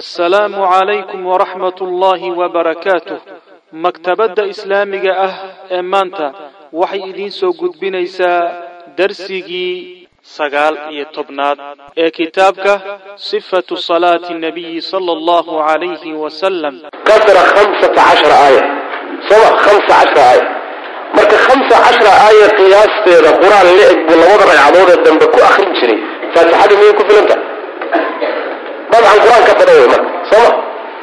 assalaamu calaykum waraxmat ullaahi wabarakaatuh maktabadda islaamiga ah ee maanta waxay idiin soo gudbinaysaa darsigii sagaal iyo tobnaad ee kitaabka sifatu salaati nabiyi sala allahu calayhi wasalam qadra hamsata cashara aaya. Soma hamsa cashra aaya. Marka hamsa cashra aaya qiyaasteeda qur'aan la-eg buu labada ragcadood ee dambe ku akrin jiray. Faatixada miyay ku filanta dabcan qur'aan ka badan wey marka sooma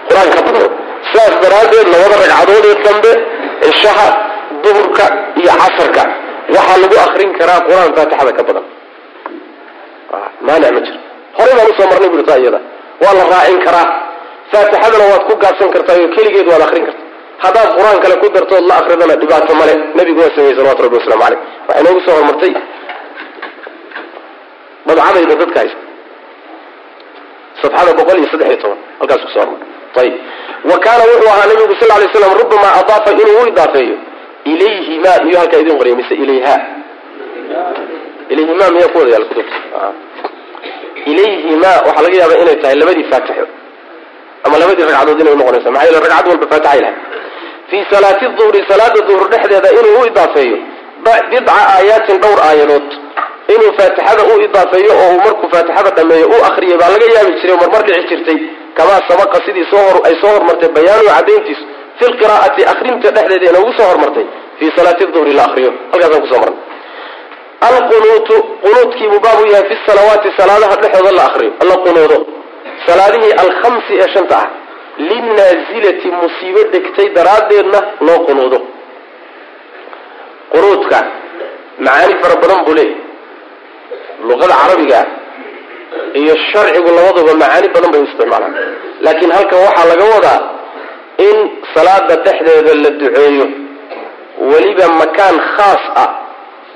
qur'aan ka badan sidaas daraaddeed labada ragcadood ee dambe cishaha duhurka iyo casarka waxaa lagu akrin karaa qur'aan faatixada ka badan. Maanic ma jiro. Horey baan u soo marnay buri taa waa la raacin karaa. Faatixadana waad ku gaabsan kartaa iyo keligeed waad akrin kartaa. Haddaad qur'aan kale ku dartood la akridana dhibaato male nabigu waa sameeyey salawatu rabbi waslamu caleyh waxay noogu soo hormartay. Dabcadayda dadka haysta safxada boqol iyo saddex iyo toban halkaas ku soo hormar ayib wa kaana wuxuu ahaa nabigu sal lay slam rubamaa adaafa inuu u idaafeeyo ilayhima miyuu halkaa idin qoriya mise ilayha ilayhima miyaa ku wada yaal kutubta ilayhima waxaa laga yaabaa inay tahay labadii faatixo ama labadii ragcadood inay unoqonaysa maxaa yeele ragcad walba faatixay lahay fii salaati duhri salaada duhur dhexdeeda inuu u idaafeeyo bidca aayaatin dhowr aayadood inuu faatixada u idaafeeyo oo uu markuu faatixada dhameeyo u akriyay baa laga yaabi jiray marmar dhici jirtay. Kamaa sabaqa sidii ay soo hormartay bayaanu cadayntiisu fi lqiraa'ati akrinta dhexdeeda inoogu soo hormartay. Fii salaati duhri la akriyo halkaasaan ku soo marnay. Alqunuutu qunuudkiibuu baabu yahay fi salawaati salaadaha dhexdooda la akriyo la qunuudo salaadihii alkhamsi ee shanta ah. Linaasilati musiibo degtay daraaddeedna loo qunuudo. Qunuudka macaani fara badan buu leeyahy luqada carabiga ah iyo sharcigu labaduba macaani badan bay isticmaalaan. Laakiin halkan waxaa laga wadaa in salaada dhexdeeda la duceeyo weliba makaan khaas ah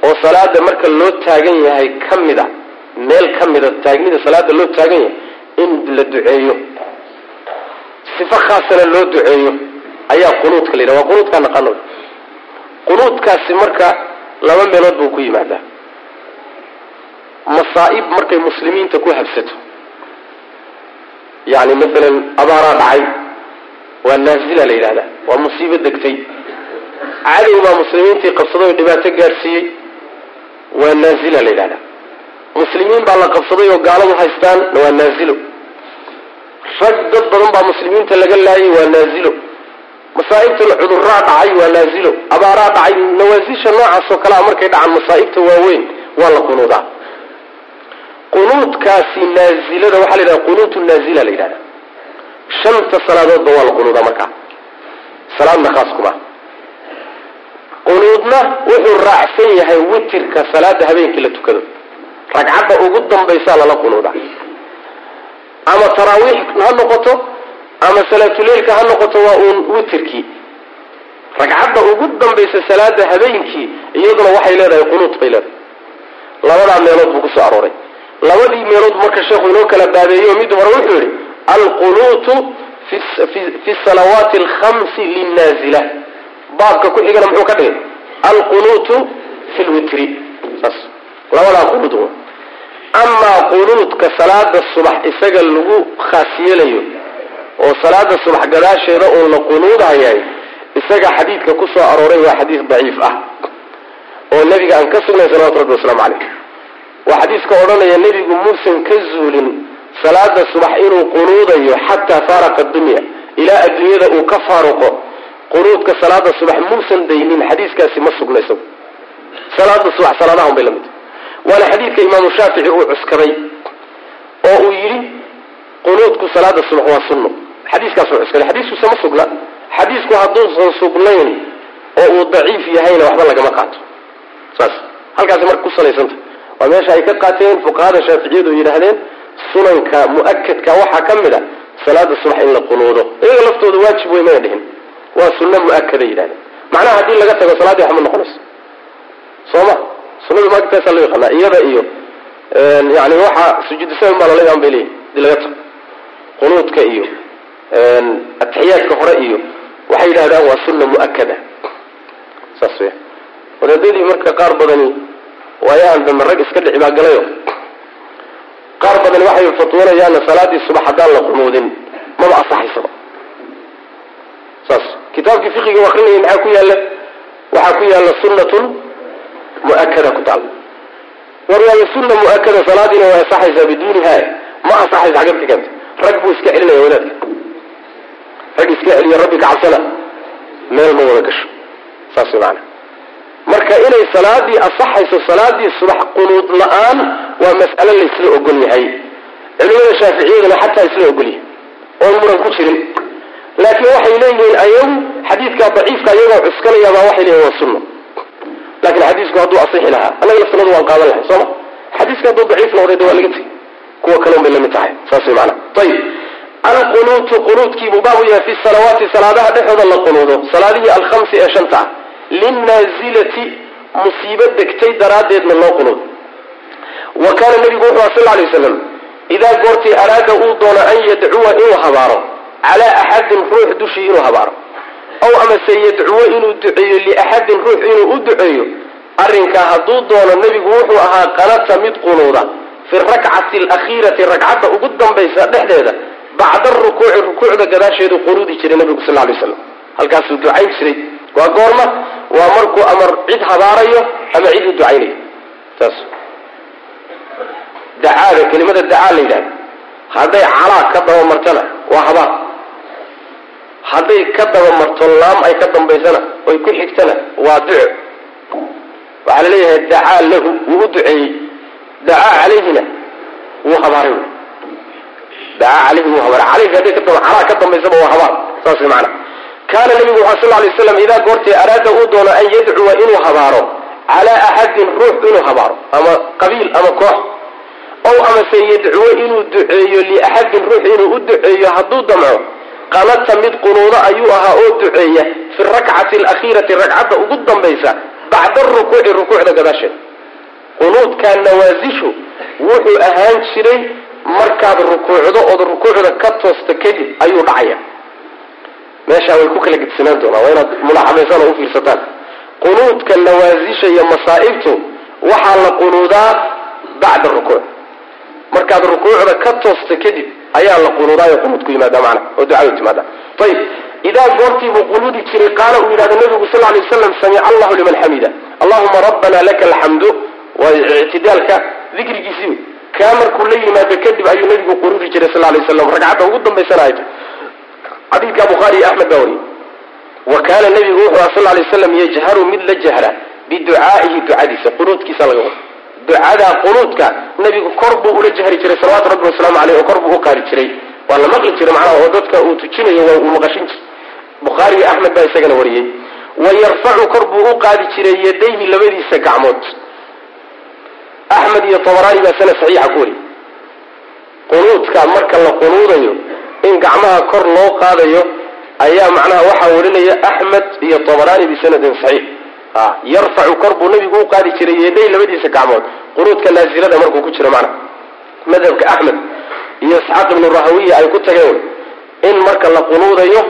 oo salaada marka loo taagan yahay ka mid a meel ka mida taagnida salaada loo taagan yahay in la duceeyo. Sifo khaasana loo duceeyo ayaa qunuudka la yidhaha waa qunuudkaa naqano qunuudkaasi marka laba meelood buu ku yimaadaa masaa'ib markay muslimiinta ku habsato. Yacni masalan abaaraa dhacay waa naazila la yidhahdaa waa musiibo degtay. Cadow baa muslimiintii qabsaday oo dhibaato gaadhsiiyey waa naazila la yidhahdaa muslimiin baa la qabsaday oo gaaladu haystaan waa naazilo rag dad badan baa muslimiinta laga laayay waa naazilo masaa'ibtan cuduraa dhacay waa naazilo abaaraa dhacay nawaasisha noocaasoo kalea markay dhacaan masaa'ibta waaweyn waa la qunuudaa qunuudkaasi naazilada waxaa la yidhahda qunuutu naazila la yidhahda shanta salaadoodba waa la qunuudaa markaa salaadna khaas kuma. Qunuudna wuxuu raacsan yahay witirka salaada habeenkii la tukado. Ragcadda ugu dambaysaa lala qunuudaa. Ama taraawiix ha noqoto ama salaatuleilka ha noqoto waa uun witirkii. Ragcadda ugu dambaysa salaada habeenkii iyaduna waxay leedahay qunuud bay leedahay. Labadaa meelood buu ku soo arooray labadii meelood marka sheekhu inoo kala baabeeyo mid hore wuxuu yihi alqunuutu fi salawaati alkhamsi linnaazila. Baabka ku xigana muxuu ka dhigay? Alqunuutu fi lwitri labadaa qunuud amaa qunuudka salaada subax isaga lagu khaas yeelayo oo salaada subax gadaasheeda uun la qunuudayahay isaga xadiidka ku soo arooray waa xadiis daciif ah oo nebiga aan ka sugnay salawatu rabbi wasalaamu caleyh waa xadiiska odhanaya nebigu muusan ka zuulin salaada subax inuu qunuudayo xataa faaraqa dunya ilaa adduunyada uu ka faaruqo qunuudka salaada subax muusan daynin xadiiskaasi ma sugna isagu salaada subax salaadahan bay la mid waana xadiidka imaamu shaafici uu cuskaday oo uu yidhi qunuudku salaada subax waa sunno. Xadiiskaasuu cuskaday. Xadiiskuse ma sugna. Xadiisku hadduusan sugnayn oo uu daciif yahayna waxba lagama qaato. Saas. Halkaasi marka ku salaysanta waa meesha ay ka qaateen fuqahada shaaficiyadu yidhaahdeen sunanka mu'akadka waxaa ka mid a salaada subax in la qunuudo iyaga laftooda waajib wey mayna dhihin. Waa sunno mu'akada yidhahdeen macnaha haddii laga tago salaaddii waxma noqonayso soo ma sunada maagtaasaa loo yaqaanaa iyada iyo yani waxa sujuudisaban baa lala bay leeyihiin haddii laga tago qunuudka iyo atixiyaadka hore iyo waxay yidhahdaan waa sunna mu'akada saas weya wadaadadii marka qaar badani waayo andambe rag iska dhici baa galayo. Qaar badan waxay fatwoonayaana salaaddii subax haddaan la qunuudin maba asaxaysaba saas kitaabkii fiqiga u akrinaya maxaa ku yaalla? Waxaa ku yaalla sunnatun mu'akada ku taal. War waaya sunna mu'akada salaadiina way asaxaysaa biduuniha. Ma asaxaysa xaggabka keenta rag buu iska celinaya wadaadka. Rag iska celiya rabbi ka cabsana meel ma wada gasho. Saas way marka inay salaadii asaxayso salaadii subax qunuud la'aan waa mas'alo laysla ogol yahay. Culimada shaaficiyaduna xataa isla ogol yahay. Oon muran ku jirin. Laakiin waxay leeyihiin ayagu xadiidka daciifka iyagoo cuskanayaabaa waxay leeyihiin waa sunno. Lakin xadiisku hadduu asixi lahaa annaga laftanadu waan qaadan lahay sooma xadiiska hadduu daciif noqday de waa laga tegi kuwa kaleun bay la mid tahay saas way ayib alqunuutu qunuudkiibuu baabu yahay fi salawaati salaadaha dhexooda la qunuudo salaadihii alkhamsi ee shanta. ah linnaazilati musiibo degtay daraaddeedna loo qunuudo wa kaana nabigu wuxuu aha sal lay waslam idaa goortii araada uu doono an yadcuwa inuu habaaro calaa axadin ruux dushii inuu habaaro ow amase yadcuwo inuu duceeyo liaxadin ruux inuu u duceeyo arrinkaa hadduu doono nebigu wuxuu ahaa qanata mid qunuuda fi rakcati alakhiirati ragcadda ugu dambaysa dhexdeeda bacda arukuuci rukuucda gadaasheedu qunuudi jiray nabigu sal lay slam halkaasuu ducayn jiray waa goorma waa markuu amar cid habaarayo ama cid u ducaynayo. Saas dacaada kelimada dacaa la yidhahda hadday calaa ka dabamartana waa habaar. Hadday ka dabamarto laam ay ka dambaysana oy ku xigtana waa duco. Waxaa la leeyahay dacaa lahu wuu u duceeyey. Dacaa calayhina wuu habaaray. Dacaa calayhi wuu habaaray. Calayhi hadday ka calaa ka dambaysaba waa habaar. Saas way macana kaana nabigu waxaa sal lay slam idaa goortii araada uu doono an yadcuwa inuu habaaro calaa axadin ruux inuu habaaro ama qabiil ama koox. Ow amase yadcuwo inuu duceeyo liaxadin ruux inuu u duceeyo hadduu damco qanata mid qunuudo ayuu ahaa oo duceeya fi rakcati alakhiirati ragcadda ugu dambaysa bacda arukuuci rukuucda gadaasheeda qunuudkaa nawaasishu wuxuu ahaan jiray markaad rukuucdo ood rukuucda ka toosta kadib ayuu dhacaya meeshaa way ku kala gedsanaan doonaa waa inaad mulaaxamaysaan oo ufiirsataan qunuudka nawaasisha iyo masaa'ibtu waxaa la qunuudaa bacda rukuuc. Markaad rukuucda ka toosta kadib ayaa la qunuudaayo qunuudku yimaada macna oo ducadu timaada ayib idaa goortiibuu qunuudi jiray qaala uu yidhahdo nabigu sal lay waslam samica allahu liman xamida. Allahuma rabbana laka alxamdu waa ictidaalka dikrigiisii kaa markuu la yimaado kadib ayuu nabigu qunuudi jiray sal lay waslam ragcadda ugu dambaysana ay tahay xadiidka bukhaari iyo axmed baa wariyey wa kaana nabigu wuxuu aha sal lay waslam yajharu mid la jahra biducaa'ihi ducadiisa qunuudkiisa laga wado. Ducadaa qunuudka nabigu kor buu ula jahri jiray salawatu rabbi wasalaamu aleyh oo kor buu u qaadi jiray. Waa la maqli jiray macnaha oo dadka uu tujinayo waa uu maqashin jiray. Bukhaari iyo axmed baa isagana wariyey wa yarfacu kor buu u qaadi jiray yadayhi labadiisa gacmood. Axmed iyo tabaraani baa sanad saxiixa ku wariyey qunuudka marka la qunuudayo in gacmaha kor loo qaadayo ayaa macnaha waxaa warinaya axmed iyo tabaraani bisanadin saxiix. Yarfacu kor buu nabigu u qaadi jiray yaday labadiisa gacmood. Qunuudka naasilada markuu ku jiro macnaha. Madhabka axmed iyo isxaaq ibnu rahawiya ay ku tageen in marka la qunuudayo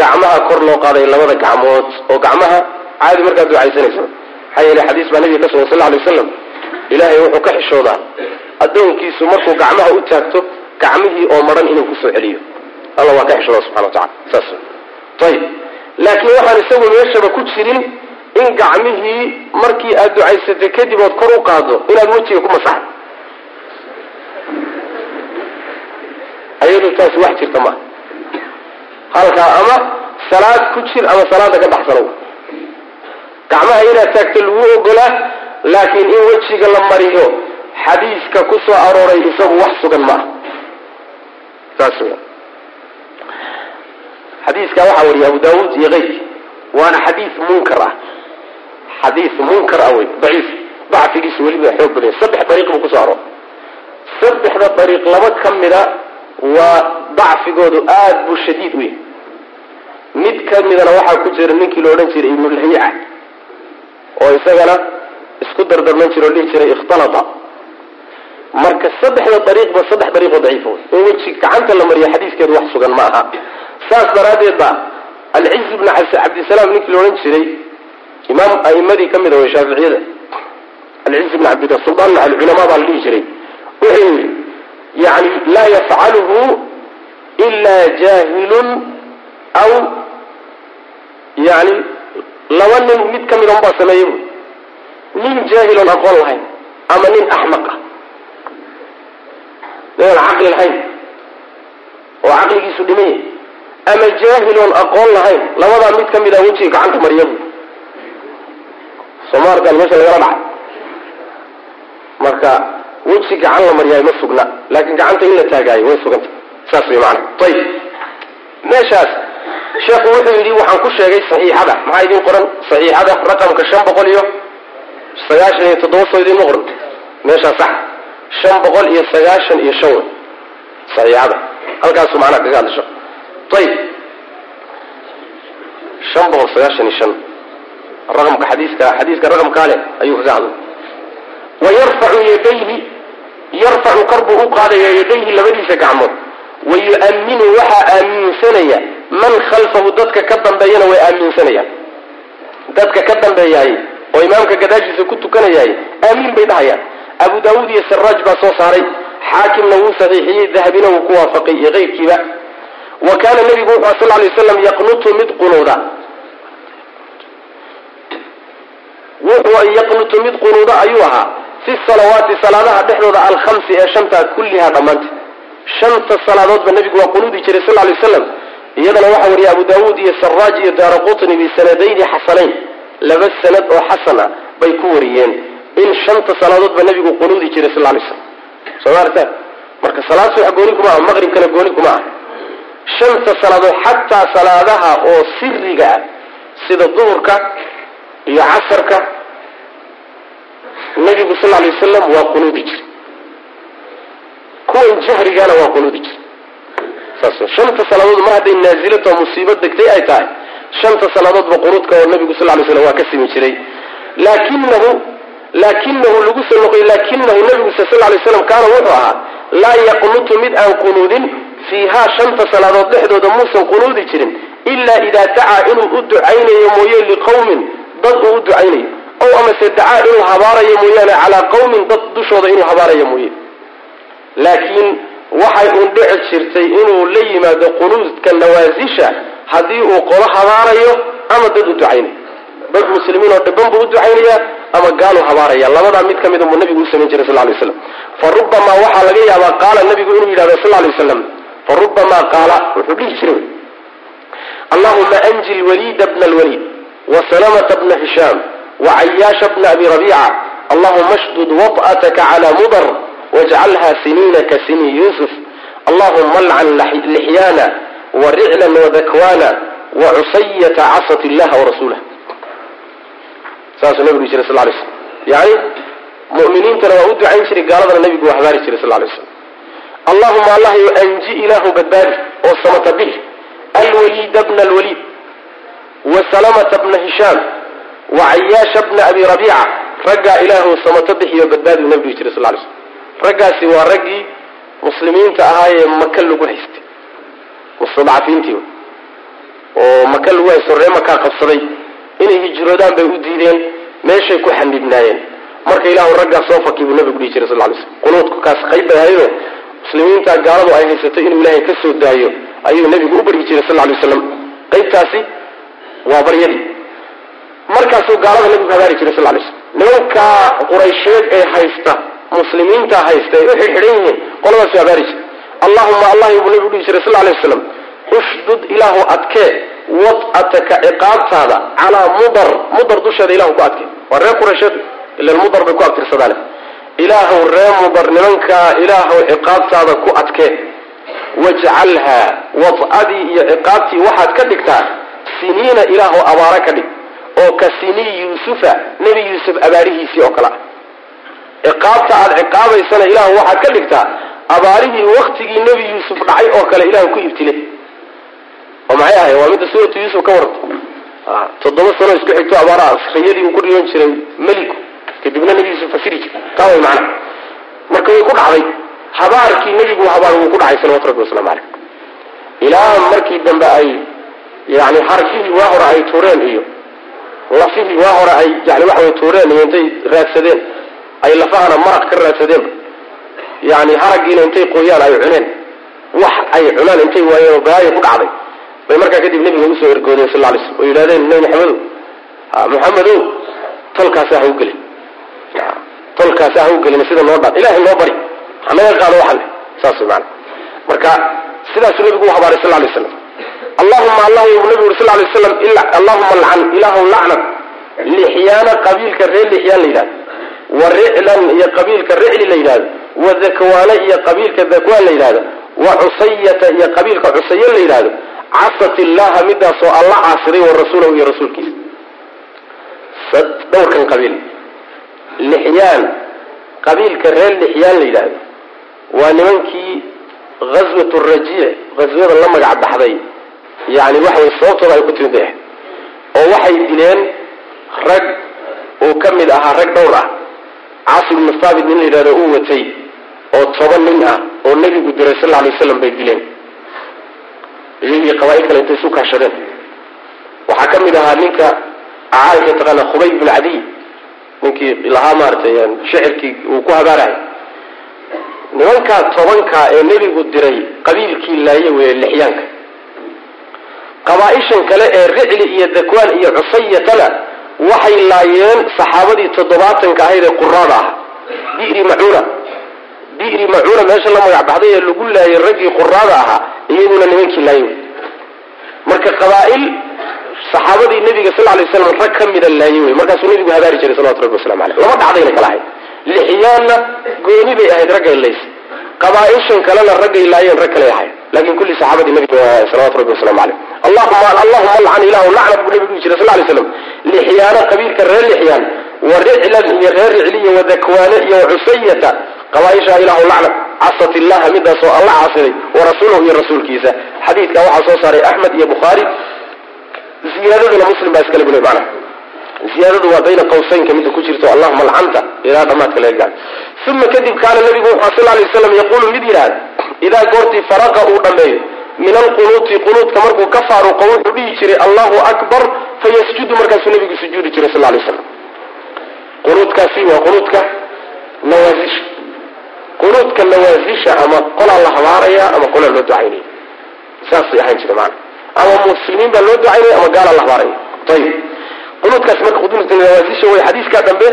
gacmaha kor loo qaadayo labada gacmood oo gacmaha caadi markaad ducaysanayso. Maxaa yeele xadiis baa nabiga ka sugan sal lay waslam ilaahay wuxuu ka xishoodaa addoonkiisu markuu gacmaha u taagto gacmihii oo maran inuu ku soo celiyo alla waa ka xishooda subxana wa tacala saas. Ayib laakiin waxaan isagu meeshaba ku jirin in gacmihii markii aad ducaysatay kadib ood kor u qaado inaad wejiga ku masaxdo. Ayadu taasi wax jirta maaha halkaa ama salaad ku jir ama salaada ka baxsanow gacmaha inaad taagto lagu ogolaa laakiin in wejiga la mariyo xadiiska ku soo arooray isagu wax sugan maaha saas. w xadiiska waxaa wariya abu daawuud iyo keyrki waana xadiis munkar ah. Xadiis munkar ah wey daciif. Dacfigiisu weliba xoog badanya saddex dariiq buu ku soo arooray. Saddexda dariiq laba ka mida waa dacfigoodu aad buu shadiid u yahay mid ka midana waxaa ku jira ninkii la odhan jiray ibnulhayica oo isagana isku dardarman jira oo dhihi jiray ikhtalata. Marka saddexda dariiqba saddex dariiqoo daciifa wey. In weji gacanta la mariyo xadiiskeedu wax sugan ma aha saas daraaddeed ba alciz ibn cabdisalaam ninkii la odhan jiray imaam a'imadii ka mid a way shaaficiyada alciz ibn cabd sultaan alculamaa baa la dhihi jiray. Wuxuu yidhi yani laa yafcaluhu ila jahilun aw yani laba nin mid ka mida unbaa sameeyey bu nin jaahiloon aqoon lahayn ama nin axmaq ah. Ninaan caqli lahayn oo caqligiisu dhimaya ama jaahiloon aqoon lahayn. Labadaa mid ka mid a wejiga gacanta mariya bu soomaalkan meesha lagala dhacay marka weji gacan la maryaay ma sugna. Laakiin gacanta in la taagaayo way suganta. Saas way maana ayib meeshaas sheekhu wuxuu yidhi waxaan ku sheegay saxiixada. Maxaa idin qoran? Saxiixada raqamka shan boqol iyo sagaashan iyo toddoba soo idinma qoran. Meeshaa sax. Shan boqol iyo sagaashan iyo shan. Wey saxiixada. Halkaasu macnaha kaga hadlasho ayib shan boqol sagaashan iyo shan raqamka xadiiska xadiiska raqamkaa leh ayuu kaga hadlay wayarfacu yadayhi yarfacu kor buu u qaadaya yadayhi labadiisa gacmood wayu'aminu waxaa aaminsanaya man khalfahu dadka ka dambeeyana way aaminsanayaan dadka ka dambeeyaay oo imaamka gadaashiisa ku tukanayaay aamiin bay dhahayaan abu daawuud iyo saraaj baa soo saaray xaakimna wuu saxiixiyey dahabina wuu ku waafaqay iyo keyrkiiba wa kaana nabigu wuxuu sal lay waslam yaqnutu mid qunuuda wuxuu yaqnutu mid qunuuda ayuu ahaa. Fi salawaati salaadaha dhexdooda alkhamsi ee shantaa kullihaa dhammaanteed shanta salaadoodba nabigu waa qunuudi jiray sal lay waslam iyadana waxaa wariya abu daawuud iyo saraaj iyo daara qutni bisanadayni xasanayn laba sanad oo xasan ah bay ku wariyeen. In shanta salaadoodba nabigu qunuudi jiray sal lay slam soo maarta marka salaad subax gooni kuma ah maqribkana gooni kuma ah shanta salaadood xataa salaadaha oo siriga ah sida duhurka iyo casarka nabigu sal lay wasalam waa qunuudi jiray. Kuwan jahrigana waa qunuudi saas shanta salaadood mar hadday naazilato musiibo degtay ay tahay. Shanta salaadoodba qunuudka oo nabigu sal lay slam waa ka simi jiray. Laakinahu laakinahu lagu soo noqoy laakinahu nabigu sal lay slam kaana wuxuu ahaa laa yaqnutu mid aan qunuudin fiihaa shanta salaadood dhexdooda muusan qunuudi jirin ilaa idaa dacaa inuu u ducaynayo mooye liqawmin dad uu u ducaynayo. Ow amase dacaa inuu habaarayo mooyaane calaa qawmin dad dushooda inuu habaarayo mooye. Laakiin waxay uun dhici jirtay inuu la yimaado qunuudka nawaasisha haddii uu qolo habaarayo ama dad u ducaynayo. Dad muslimiin oo dhiban buu u ducaynaya ama gaalu habaaraya labadaa mid ka mida buu nabigu u samayn jiray sal lay waslam fa rubamaa waxaa laga yaabaa qaala nabigu inuu yidhahdo sal lay waslam fa rubamaa qaala wuxuu dhihi jiray allahuma anji lwaliida bna lwaliid wasalamata bna hishaam wacayaasha bna abi rabiica allahuma shdud waط'ataka cala mudar wajcalha siniina ka sini yuusuf allahuma alcan lixyaana wariclan wadakwana wacusayata casat illaha warasuulah saasuu nabigu jiray sal lay slam yani mu'miniintana waa u ducayn jiray gaaladana nabigu waa habaari jiray sal lay slam allahuma allahyo anji ilaahu badbaadi oo samata bix alwaliida bna alwaliid wasalamata bna hishaam wacayaasha bna abi rabiica raggaa ilaahu samato bixiyo badbaadiu nabigu jiray sal lay slam raggaasi waa raggii muslimiinta ahaayee maka lagu haystay mustadcafiintii oo maka lagu haysto ree makaa qabsaday. Inay hijroodaan bay u diideen meeshay ku xanibnaayeen marka ilaahu raggaa soo fakii buu nabigu dhihi jiray sal lay slm qunuudku kaas qayb bay ahaydoo muslimiinta gaaladu ay haysatay inuu ilaahay ka soo daayo ayuu nabigu u baryi jiray sal lay waslam qaybtaasi waa baryadii markaasuu gaalada nabigu habaari jiray sal lay slm nimankaa quraysheed ee haysta muslimiinta haysta ay u xidxidhan yihiin qoladaasu habaari jiray. Allahuma allahi buu nabigu dhihi jiray sal lay waslam ushdud ilaahu adkee wad'ataka ciqaabtaada calaa mudar. Mudar dusheeda ilahu ku adkee waa reer quraysheed ila mudar bay ku abtirsadaane ilaahu ree mudar ilaahu ciqaabtaada ku adkee wajcalhaa wad'adii iyo ciqaabtii waxaad ka dhigtaa siniina ilaahu abaaro ka dhig oo ka sinii yuusufa nebi yuusuf abaarihiisii oo kale ah ciqaabta aad ciqaabaysana ilaahu waxaad ka dhigtaa abaarihii waktigii nebi yuusuf dhacay oo kale ilahu ku ibtile oo maxay ahay waa midda suuratu yuusuf ka warta toddoba sano isku xigto abaaraha riyadii uu ku dhigan jiray meliku kadibna nebi yuusuf fasiri jiray. Taa way macna. Marka way ku dhacday. Habaarkii nebigu habaar wuu ku dhacay salawatu rabbi waslamu caleyh ilaa markii dambe ay yani hargihii waa hore ay tuureen iyo lafihii waa hore ay yani waxaway tuureen iyo intay raadsadeen ay lafahana maraq ka raadsadeenba yani haraggiina intay qoyaan ay cuneen. Wax ay cunaan intay waayeen balaayo ku dhacday. Bay markaa kadib nebiga u soo ergoodeen sal lay slm oo yidhahdeen nabi maxamedow maxamedow tolkaasi ha u gelin tolkaasi ha u gelin sida noo dhaan ilahay noo bari. Hanaga qaado waxale saas maana marka sidaasuu nebigu u habaaray sal lay slam allahuma allah uu nabigu uri sal lay slam allahuma alcan ilaahu lacnad lixyaana qabiilka reer lixyaan la yidhahdo wa riclan iyo qabiilka ricli la yidhahdo wa dakwaana iyo qabiilka dakwaan la yidhahdo wa cusayata iyo qabiilka cusaye la yidhahdo casat illaha midaasoo alla caasiday wa rasuulahu iyo rasuulkiisa. Dhowrkan qabiil lixyaan qabiilka reer lixyaan la yidhaahdo waa nimankii ghaswat rajiic ghaswada la magac baxday. Yani waxa way sababtooda ay ku timid ahayd oo waxay dileen rag uu ka mid ahaa rag dhowr ah. Caasi ibnu thaabit nin la yidhahdo uu watay oo toban nin ah oo nebigu diray sal alay waslam bay dileen. Iyagii qabaail kale intay isu kaashadeen. Waxaa ka mid ahaa ninka caaisha taqaana khubayb bin cadiy ninkii lahaa maaratay shicirkii uu ku habaarahay nimankaa tobankaa ee nebigu diray qabiilkii laaye weeye lixyaanka. Qabaa-ishan kale ee ricli iyo dakwaan iyo cusayatana waxay laayeen saxaabadii toddobaatanka ahayd ee quraada ah bi'ri macuuna. Bi'ri macuuna meesha la magac baxday ee lagu laayay raggii quraada ahaa iyaguna nimankii laaye wey marka qabaa-il saxaabadii nebiga sal lay slam rag ka mida laaye wey markaasuu nebigu habaari jiray salawatu rabbi waslamu aleyh lama dhacdayna kala ahayd lixyaanna gooni bay ahayd raggay lays qabaa-ishan kalena raggay laayeen rag kaley ahayd. Laakin kulli saxaabadii nabiga salawatu rabbi waslamu aleyh allahuma alcan ilahu lacnad buu nebigu jira sal lay slam lixyaana qabiilka reer lixyaan wa riclan iyo reer ricliya wa dakwaane iyo wa cusayata. Qabaaisha ilahu lacnad casat illaha midaasoo alla caasiday wa rasuulahu iyo rasuulkiisa. Xadiidka waxaa soo saaray axmed iyo bukhaari ziyaadaduna muslim baa iskale bule macnaha. Ziyaadadu waa bayna qawsaynka midda ku jirto allahuma alcanta ilaa dhamaadka laga gaado uma kadib kaana nabigu wuxuu sal lay waslam yaquulu mid yidhaahda idaa goortii faraqa uu dhammeeyo min alqunuuti qunuudka markuu ka faaruqo wuxuu dhihi jiray allahu akbar fayasjudu markaasuu nabigu sujuudi jiray sal lay slam qunuudkaasi waa qunuudka nawaasisha qunuudka nawaasisha ama qolaa la habaaraya ama qolaa loo ducaynaya saasay ahaan jira maana ama muslimiin baa loo ducaynaya ama gaalaa la habaaraya ayib qunuudkaasi marka qunuudka way xadiiskaa dambe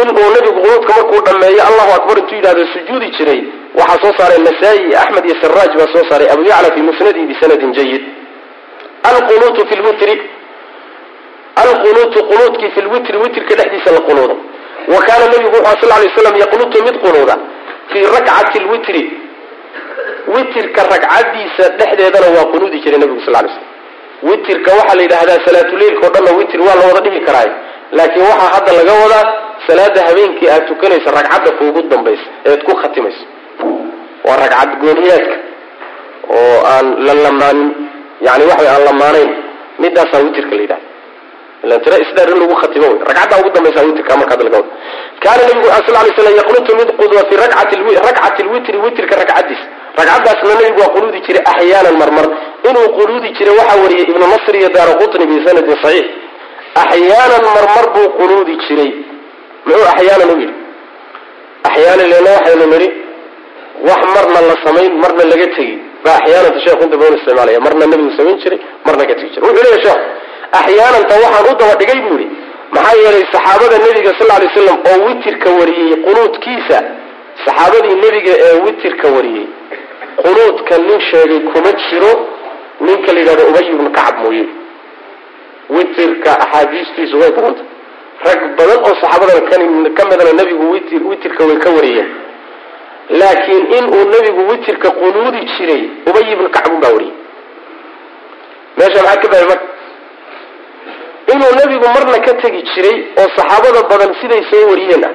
in uu nabigu qunuudka markuu dhameeyo allahu akbar intuu yidhahdo sujuudi jiray waxaa soo saaray nasaa-i axmed iyo saraaj baa soo saaray abu yacla fi musnadihi bisanadin jayid alqunuutu fi lwitri alqunuutu qunuudkii fi lwitri witrka dhexdiisa la qunuudo wa kaana nabigu wuxuu sal lay slam yaqnutu mid qunuuda fii rakcati lwitri witirka ragcadiisa dhexdeedana waa qunuudi jiray nabigu sal lay slam. Witirka waxaa la yidhaahdaa salaatuleilka o dhanna witr waa la wada dhihi karaa laakiin waxaa hadda laga wadaa salaada habeenkii aad tukanaysa ragcadda kuugu dambaysa eed ku khatimayso. Waa ragcad gooniyaadka oo aan la lamaanin yani waxa aan lamaanayn. Midaasaa witrka la yidhahda tira ugu dambaysa witrka marka laga wada. Kaana nabigu sal lay slam yaqnutu mid qudwa fi rakcati lwitri witrka ragcadiisa ragcaddaasna nabigu waa qunuudi jiray axyaanan marmar. Inuu qunuudi jiray waxaa wariyay ibnu nasr iyo daara qutni bisanadin saxiix. Axyaanan marmar buu qunuudi jiray. Muxuu axyaanan u yidhi? Axyaanan leena waxaynu nidhi wax marna la samayn marna laga tegi. Baa axyaananta sheekhu inta badan isticmaalaya marna nabigu samayn jiray marna ka tegi jiray. Wuxuu leeyahy sheekh axyaananta waxaan u daba dhigay buu yidhi. Maxaa yeelay saxaabada nebiga sal lay slam oo witirka wariyey qunuudkiisa saxaabadii nebiga ee witirka wariyey qunuudka nin sheegay kuma jiro ninka la yidhahdo ubay ibnu kacab mooye. Witirka axaadiistiisu way badanta rag badan oo saxaabadan ka midana nebigu witir witirka way ka wariyeen. Laakiin inuu nebigu witirka qunuudi jiray ubay ibnu kacbun baa wariyey. Meesha maxaa ka bahay marka? Inuu nebigu marna ka tegi jiray oo saxaabada badan siday soo wariyeen ah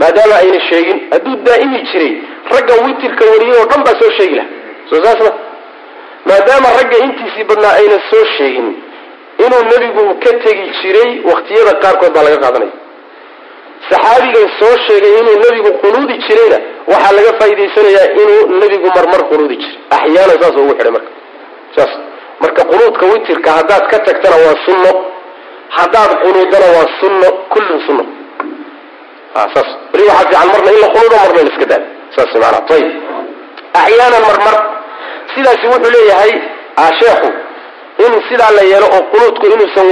maadaama ayna sheegin hadduu daa'imi jiray ragga witirka wariyey oo dhan baa soo sheegi laha soo saas ma. Maadaama ragga intiisii badnaa ayna soo sheegin inuu nebigu ka tegi jiray wakhtiyada qaarkood baa laga qaadanaya. Saxaabigan soo sheegay inuu nebigu qunuudi jirayna waxaa laga faa'idaysanayaa inuu nebigu marmar qunuudi jiray. Axyaanan saas ugu xidhay marka. Saas. Marka qunuudka witirka haddaad ka tagtana waa sunno. Haddaad qunuudana waa sunno kullun sunno weli waxaa fiican marna in marna in sidaa la yeelo oo qunuudku inuusan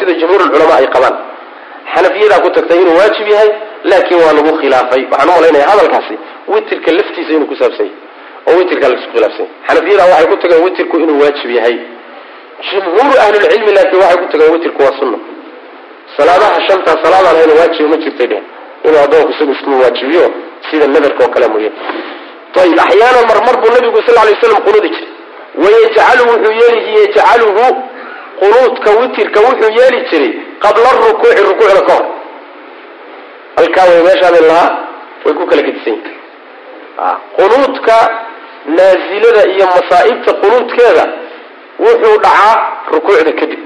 sida ay qabaan. Xanafiyadaa ku tagtay inuu yahay laakiin waa lagu khilaafay. Waxaan u malaynaya hadalkaasi witirka laftiisa salaadaha shanta salaadaan hayna waajiba ma jirtay dheh inuu addoonku isagu isku waajibiyo sida nadarka oo kale mooye. Ayib axyaanan marmar buu nabigu sal lay slam qunuudi jiray. Wayajcalu wuxuu yeeli yajcaluhu qunuudka witirka wuxuu yeeli jiray qabla rukuuci rukuucda ka hor. Halkaa way meeshaadin lahaa way ku kala gedisan yihiin qunuudka naazilada iyo masaa'ibta qunuudkeeda wuxuu dhacaa rukuucda kadib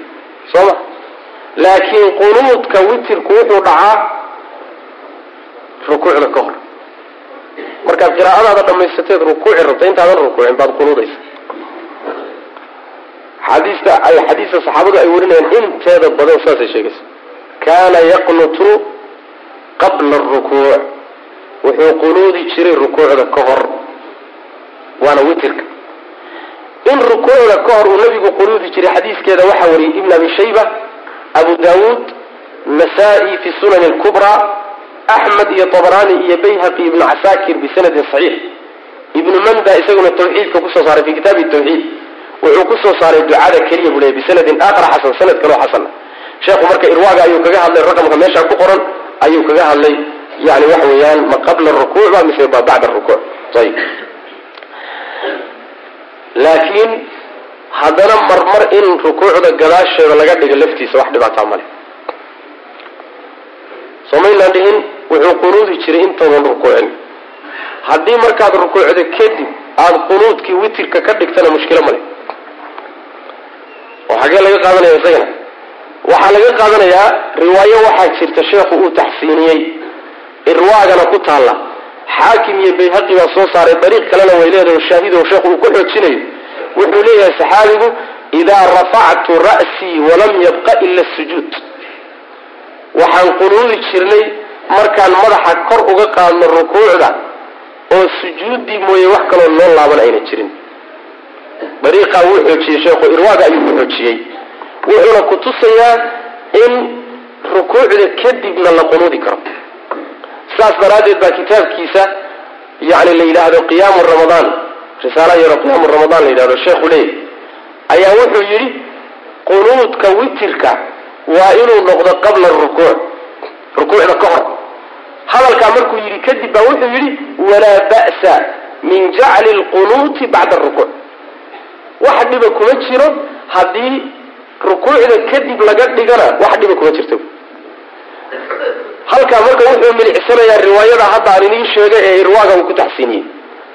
soo ma laakiin qunuudka witirku wuxuu dhacaa rukuucda ka hor markaad qiraa'adaada dhamaysateed rukuuci rabta intaadan rukuucin baad qunuudaysa. Xadiista ay xadiista saxaabadu ay warinayaan inteeda badan saasay sheegaysa. Kaana yaqnutu qabla arukuuc wuxuu qunuudi jiray rukuucda ka hor waana witirka. In rukuucda ka hor uu nabigu qunuudi jiray xadiiskeeda waxaa wariyay ibn abi shayba abu daawuud nasaa-i fi sunani lkubraa axmed iyo tabrani iyo bayhaqi ibnu casaakir bisanadin saxiix ibnu manda isaguna tawxiidka ku soo saaray fi kitaabi tawxiid. Wuxuu ku soo saaray ducada keliya buu leeyay bisanadin aakhar xasan sanad kaloo xasana sheekhu marka irwaaga ayuu kaga hadlay raqamka meesha ku qoran ayuu kaga hadlay. Yani waxa weeyaan ma qabla rukuuc ba mise ba bacda rukuuc. Ayib laakiin haddana marmar in rukuucda gadaasheeda laga dhigo laftiisa wax dhibaataa male somaynaan dhihin wuxuu qunuudi jiray intoodan rukuucin. Haddii markaad rukuucda kadib aada qunuudkii witirka ka dhigtana mushkilo male oo xagee laga qaadanaya isagana. Waxaa laga qaadanayaa riwaayo waxaa jirta sheekhu uu taxsiiniyey. Irwaagana ku taalla. Xaakim iyo bayhaqi baa soo saaray dariiq kalena way leedahay shaahid oo sheekhu uu ku xoojinayo wuxuu leeyahay saxaabigu idaa rafactu ra'sii walam yabqa ila sujuud. Waxaan qunuudi jirnay markaan madaxa kor uga qaadno rukuucda oo sujuuddii mooye wax kaloo noo laaban ayna jirin. Dariiqaa wuu xoojiyey sheekhu irwaaga ayuu ku xoojiyey. Wuxuuna ku tusayaa in rukuucda kadibna la qunuudi karo. Saas daraaddeed baa kitaabkiisa yani la yidhaahdo qiyaamu ramadaan risaala yaro qiyaamu ramadaan la yidhahdo sheekhu leeyahy ayaa wuxuu yidhi qunuudka witirka waa inuu noqdo qabla rukuuc rukuucda ka hor. Hadalkaa markuu yidhi kadib baa wuxuu yidhi walaa ba'sa min jacli lqunuuti bacda rukuuc wax dhiba kuma jiro haddii rukuucda kadib laga dhigana wax dhiba kuma jirto. Halkaa marka wuxuu milicsanayaa riwaayada hadda aan idiin sheegay ee irwaaga uu ku taxsiiniyey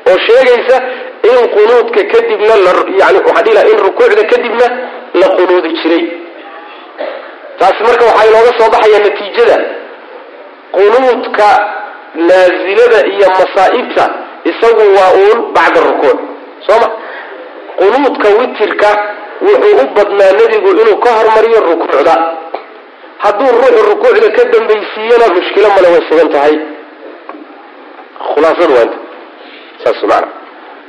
oo sheegaysa in qunuudka kadibna laha in rukuucda kadibna la qunuudi jiray. Taasi marka waxaa inooga soo baxaya natiijada. Qunuudka naasilada iyo masaa'ibta isagu waa uun bacda rukuuc. Soo ma qunuudka witirka wuxuu u badnaa nebigu inuu ka hormariyo rukuucda. Hadduu ruuxu rukuucda ka dambaysiiyana mushkilo male way sugan tahay. Khulaasadu waa inta saas maana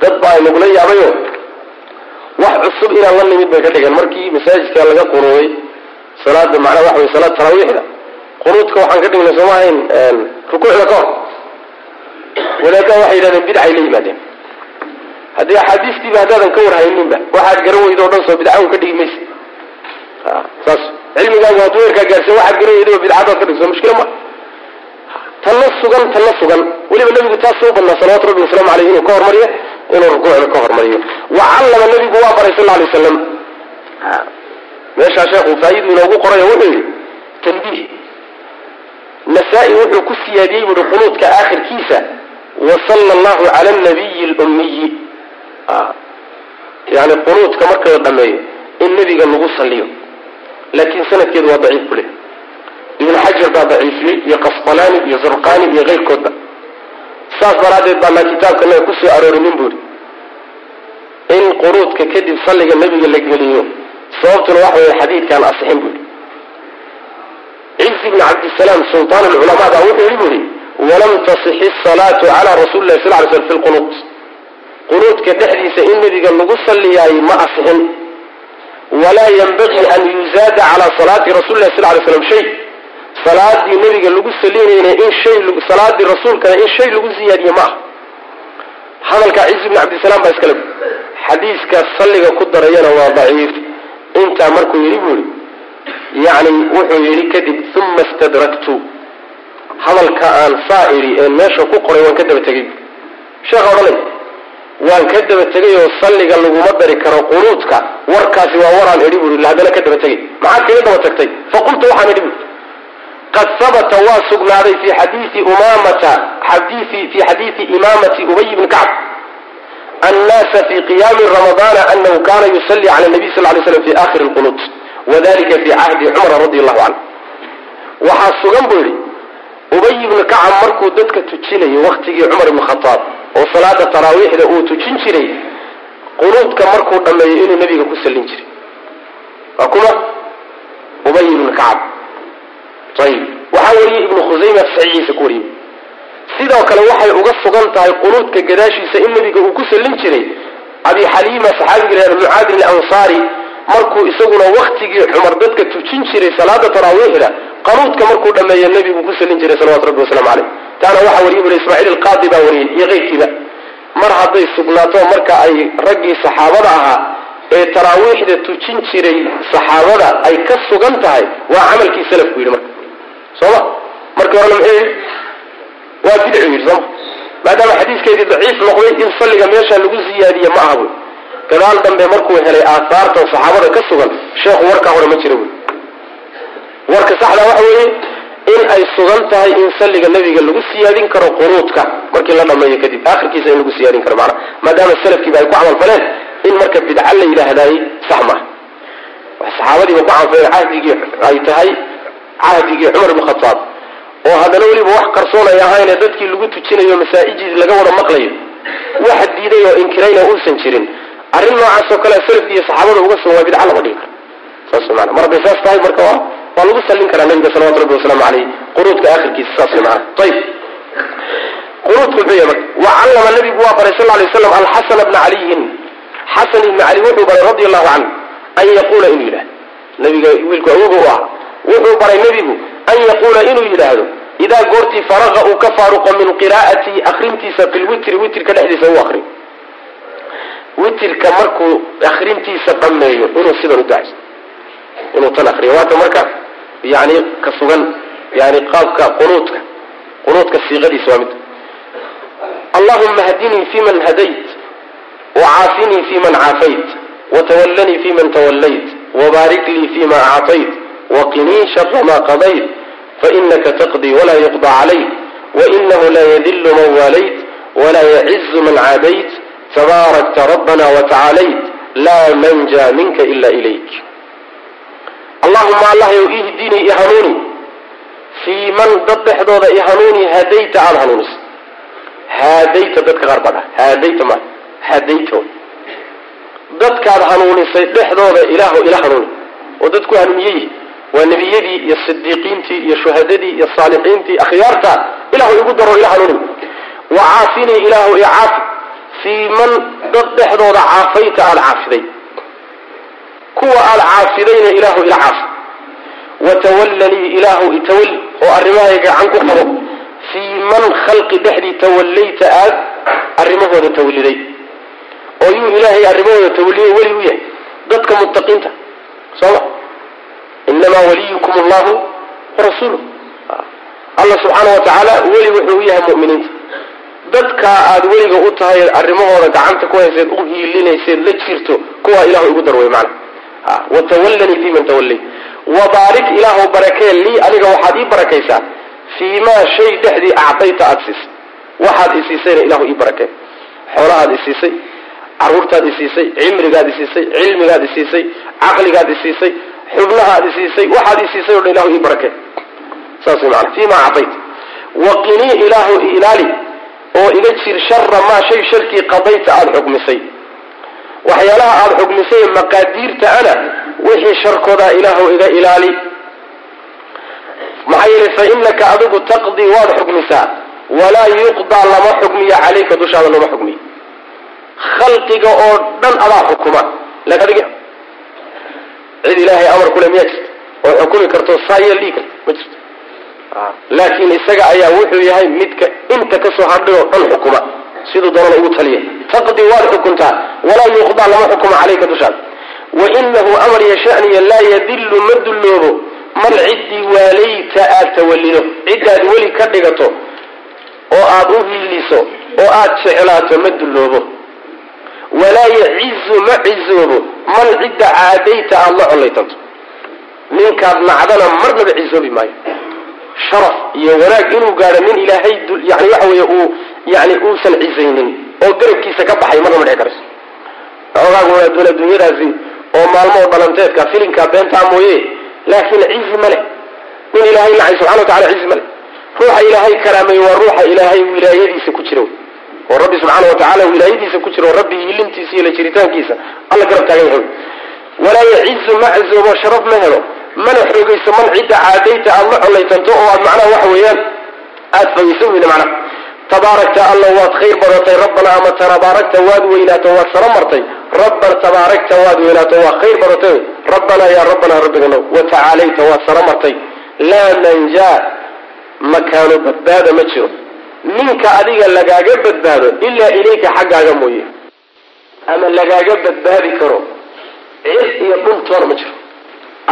dad baa nagula yaabayo. Wax cusub inaan la nimid bay ka dhigeen. Markii masaajidka laga qunuuday salaada macnaa waxa wey salaad taraawiixda. Qunuudka waxaan ka dhignay sooma ahayn rukuucda ka hor. Wadaaddaa waxay yidhahdeen bidcay la yimaadeen haddii axaadiistiiba haddaadan ka warhayninba waxaad garan weydo o dhan soo bidca ka dhigi maysa saas cilmigaagu hadduu eerkaa gaarsiin waxaad garan weydo bidcadaad ka dhigso mushkilo ma. Tanna sugan tanna sugan. Weliba nabigu taas soo badnaa salawatu rabbi wasalaamu aleyh inuu ka hormariyo inuu rukuucda ka hormariyo. Wa callama nabigu waa baray sal alay waslam meeshaa sheekhu faa'idu inoogu qorayo wuxuu yidhi tanbiih. Nasaa-i wuxuu ku siyaadiyey buuhi qunuudka aakhirkiisa wasala allahu cala nabiyi lummiyi yani qunuudka marka la dhameeyo in nebiga lagu saliyo laakiin sanadkeedu waa daciif ku leh. Ibn xajar baa daciifiyey iyo qasqalaani iyo zarqani iyo keyrkoodba saas daraaddeed baanaa kitaabka naga ku soo aroorinin buuhi in qunuudka kadib salliga nebiga la geliyo sababtuna waxa weeye xadiidkaan asixin buuhi ciisi bni cabdisalaam sultaan alculamaa baa wuxuu yihi buuhi walam tasixi asalaatu cala rasuli lahi sal ly slm fi lqunuut qunuudka dhexdiisa in nebiga lagu salliyaayey ma asixin. Walaa yanbagii an yuzaada calaa salaati rasuli lah sal lay slam shay salaadii nebiga lagu salinayna in shay salaadii rasuulkana in shay lagu ziyaadiye ma ah hadalkaa ciisa bni cabdisalaam baa iskale xadiiska salliga ku darayana waa daciif. Intaa markuu yidhi buu yihi yacni wuxuu yidhi kadib uma istadraktu. Hadalka aan saa idhi ee meesha ku qoray waan ka daba tegey sheekha odhanay waan ka daba tegay oo salliga laguma dari karo qunuudka warkaasi waa waraan idhi bui haddana ka daba tegay. Maxaad kaga daba tagtay? Faqultu waxaan idhi bui qad habata waa sugnaaday fi xadiii umamata xadii fi xadiidi imaamati ubay bni kacb annaasa fi qiyaami ramadaana anahu kana yusalli cala nabiy sal lay slam fi akhiri lqunuut wadalika fi cahdi cumara radi allahu canhu waxaa sugan buu yidhi ubay ibni kacab markuu dadka tujinayo waktigii cumar ibni khataab oo salaada taraawiixda uu tujin jiray qunuudka markuu dhammeeyo inuu nebiga ku sallin jiray. Waa kuma? Ubay ibni kacab ayib waxaa wariyey ibnu khusayma saxiixiisa ku wariyey sidoo kale waxay uga sugan tahay qunuudka gadaashiisa in nebiga uu ku sallin jiray. Abi xaliima saxaabiga reer mucaadin alansaari markuu isaguna waktigii cumar dadka tujin jiray salaada taraawiixda qanuudka markuu dhammeeyo nebigu ku sallin jiray salawatu rabbi wasalaamu caleyh taana waxaa wariyey buri ismaaciil alqaadi baa wariyey iyo keyrkiiba mar hadday sugnaato marka ay raggii saxaabada ahaa ee taraawiixda tujin jiray saxaabada ay ka sugan tahay waa camalkii salafku yidhi marka sooma markii horena muxuu waa bidcu yidhi sooma maadaama xadiiskeedii daciif noqday in salliga meesha lagu ziyaadiye ma aha buy gadaal dambe markuu helay aahaartan saxaabada ka sugan sheekhu warkaa hore ma jira buy warka saxda waxa weeye in ay sugan tahay in salliga nebiga lagu siyaadin karo qunuudka markii la dhameeyo kadib. Akhirkiisa in lagu siyaadin karo maanaa maadaama salafkiiba ay ku camal faleen in marka bidca la yidhaahdaay sax maaha saxaabadiiba ku camalfaleen cahdigii ay tahay cahdigii cumar ibn khataab oo haddana weliba wax qarsoon ay ahayne dadkii lagu tujinayo masaa'ijii laga wada maqlayo wax diiday oo inkirayna uusan jirin. Arrin noocaas oo kale salafki iyo saxaabada uga sugan waa bidca lama dhigi karo. Saas maana. Mar hadday saas tahay marka waa waa lagu sallin karaa nabiga salawatu rabbi wasalaamu caleyh qunuudka aakhirkiisa saas maana. Ayib qunuudku muxuu yahay marka wa callama nabigu waa baray sal alay waslam alxasana bna caliyin xasan ibni cali wuxuu baray radi allahu canhu an yaquula inuu yidhahdo nabiga wiilku awoga u ah wuxuu baray nebigu an yaquula inuu yidhaahdo idaa goortii faraqa uu ka faaruqo min qiraa'ati akrintiisa fi lwitri witrka dhexdiisa u akriyo witrka markuu akrintiisa dhammeeyo inuu sidan u dacaysto inuu tan akriyo waata marka yani ka sugan yani qaabka qunuudka qunuudka siiqadiisa waa mid. Allahuma hdinii fi man hadayt wacaafinii fi man caafayt watawallanii fi man tawallayt wabaarik lii fima acطayt waqinii shara ma qadayt fainaka taqdii walaa yuqضى calayk wainahu la yadilu man waalayt walaa yacizu man caadayt tabaarakta rabbana watacaalayt laa manja minka ila ilayk allahuma allahyow ihdinii ihanuuni fii man dad dhexdooda ihanuuni hadayta aada hanuuniso haadayta dadka qaar baa dhaha haadayta ma hadayta dadkaad hanuunisay dhexdooda ilaahu ila hanuuni oo dadku hanuuniyey waa nebiyadii iyo sidiiqiintii iyo shuhadadii iyo saalixiintii akhyaarta ilahu igu daro ila hanuuni wa caafinii ilaahu icaafi fii man dad dhexdooda caafayta aada caafiday. Kuwa aada caafidayna ilaahu ila caafi watawallanii ilaahu itawalli oo arrimahayga gacan ku qabo. Fii man khalqi dhexdii tawallayta aad arrimahooda tawalliday. Oo yuu ilaahay arrimahooda tawalliyo weli u yahay. Dadka muttaqiinta sooma inamaa waliyukum allahu warasuuluh allah subxaana wa tacaala weli wuxuu u yahay mu'miniinta dadkaa aada weliga u tahay arrimahooda gacanta ku hayseed u hiilinayseed la jirto kuwaa ilahu igu dar wey macana watawallanii fi man tawallay wabaarik ilaahu barakee lii aniga waxaad ii barakaysaa fii maa shay dhexdii acdayta aada siisay waxaad isiisayna ilahu ii barakee xoolahaad isiisay caruurtaad isiisay cimrigaad isiisay cilmigaad isiisay caqligaad isiisay xubnahaad isiisay waxaad isiisay o dhan ilahu ii barakee saas maana fii maa waqinii ilaahu ilaali oo iga jir shara maa shay sharkii qadayta aada xukmisay waxyaalaha aada xukmisay maqaadiirta ana wixii sharkoodaa ilaahu iga ilaali. Maxaa yeelay fa inaka adigu taqdii waad xukmisaa walaa yuqdaa lama xukmiyo calayka dushaada lama xukmiyo khalqiga oo dhan adaa xukuma cid ilaahay amar kule miyaa jirta oo xukumi karto saayeel dhigi karta ma jirto? Laakiin isaga ayaa wuxuu yahay midka inta ka soo hadhay oo dhan xukuma. Siduu doonana ugu taliya taqdi waad xukuntaa walaa yuqdaa lama xukuma calayka dushaada wainahu amar yashaniya laa yadilu ma dulloobo. Man ciddii waalayta aad tawallido. Ciddaad weli ka dhigato oo aad u hiiliso oo aad jeclaato ma dulloobo walaa yacizu ma cizoobo man cidda caadayta aada la collaytanto ninkaad nacdana marnaba cizoobi maayo sharaf iyo wanaag inuu gaadho nin ilaahay yani waxa weeye uu yani uusan cizaynin oo garabkiisa ka baxay marnama dhici karayso xogaagu adun adduunyadaasi oo maalmoo dhalanteedka filinkaa beentaa mooye laakiin cizi ma leh nin ilaahay nacay subxana wa tacala cizi ma leh ruuxa ilaahay karaamay waa ruuxa ilaahay wilaayadiisa ku jiro oo rabbi subxaana wa tacala wilaayadiisa ku jiro rabbi hilintiisa iyo la jiritaankiisa alla garab taagan yahay. Walaa yacizu ma sharaf ma helo. Mana xoogayso man cidda caadayta aada la collaytanto oo aad macnaha waxa weeyaan aada fogayso weyda macnaha. Tabaarakta alla waad khayr badatay rabbana ama tabaaragta waad weynaato waad saro martay. Rabban tabaarakta waad weynaato waa khayr badatay rabbanaa yaa rabbanaa rabbigano wa tacaalayta waad saro martay. Laa manjaa makaano badbaada ma jiro ninka adiga lagaaga badbaado ilaa ilayka xaggaaga mooye. Ama lagaaga badbaadi karo cir iyo dhuntoona ma jiro.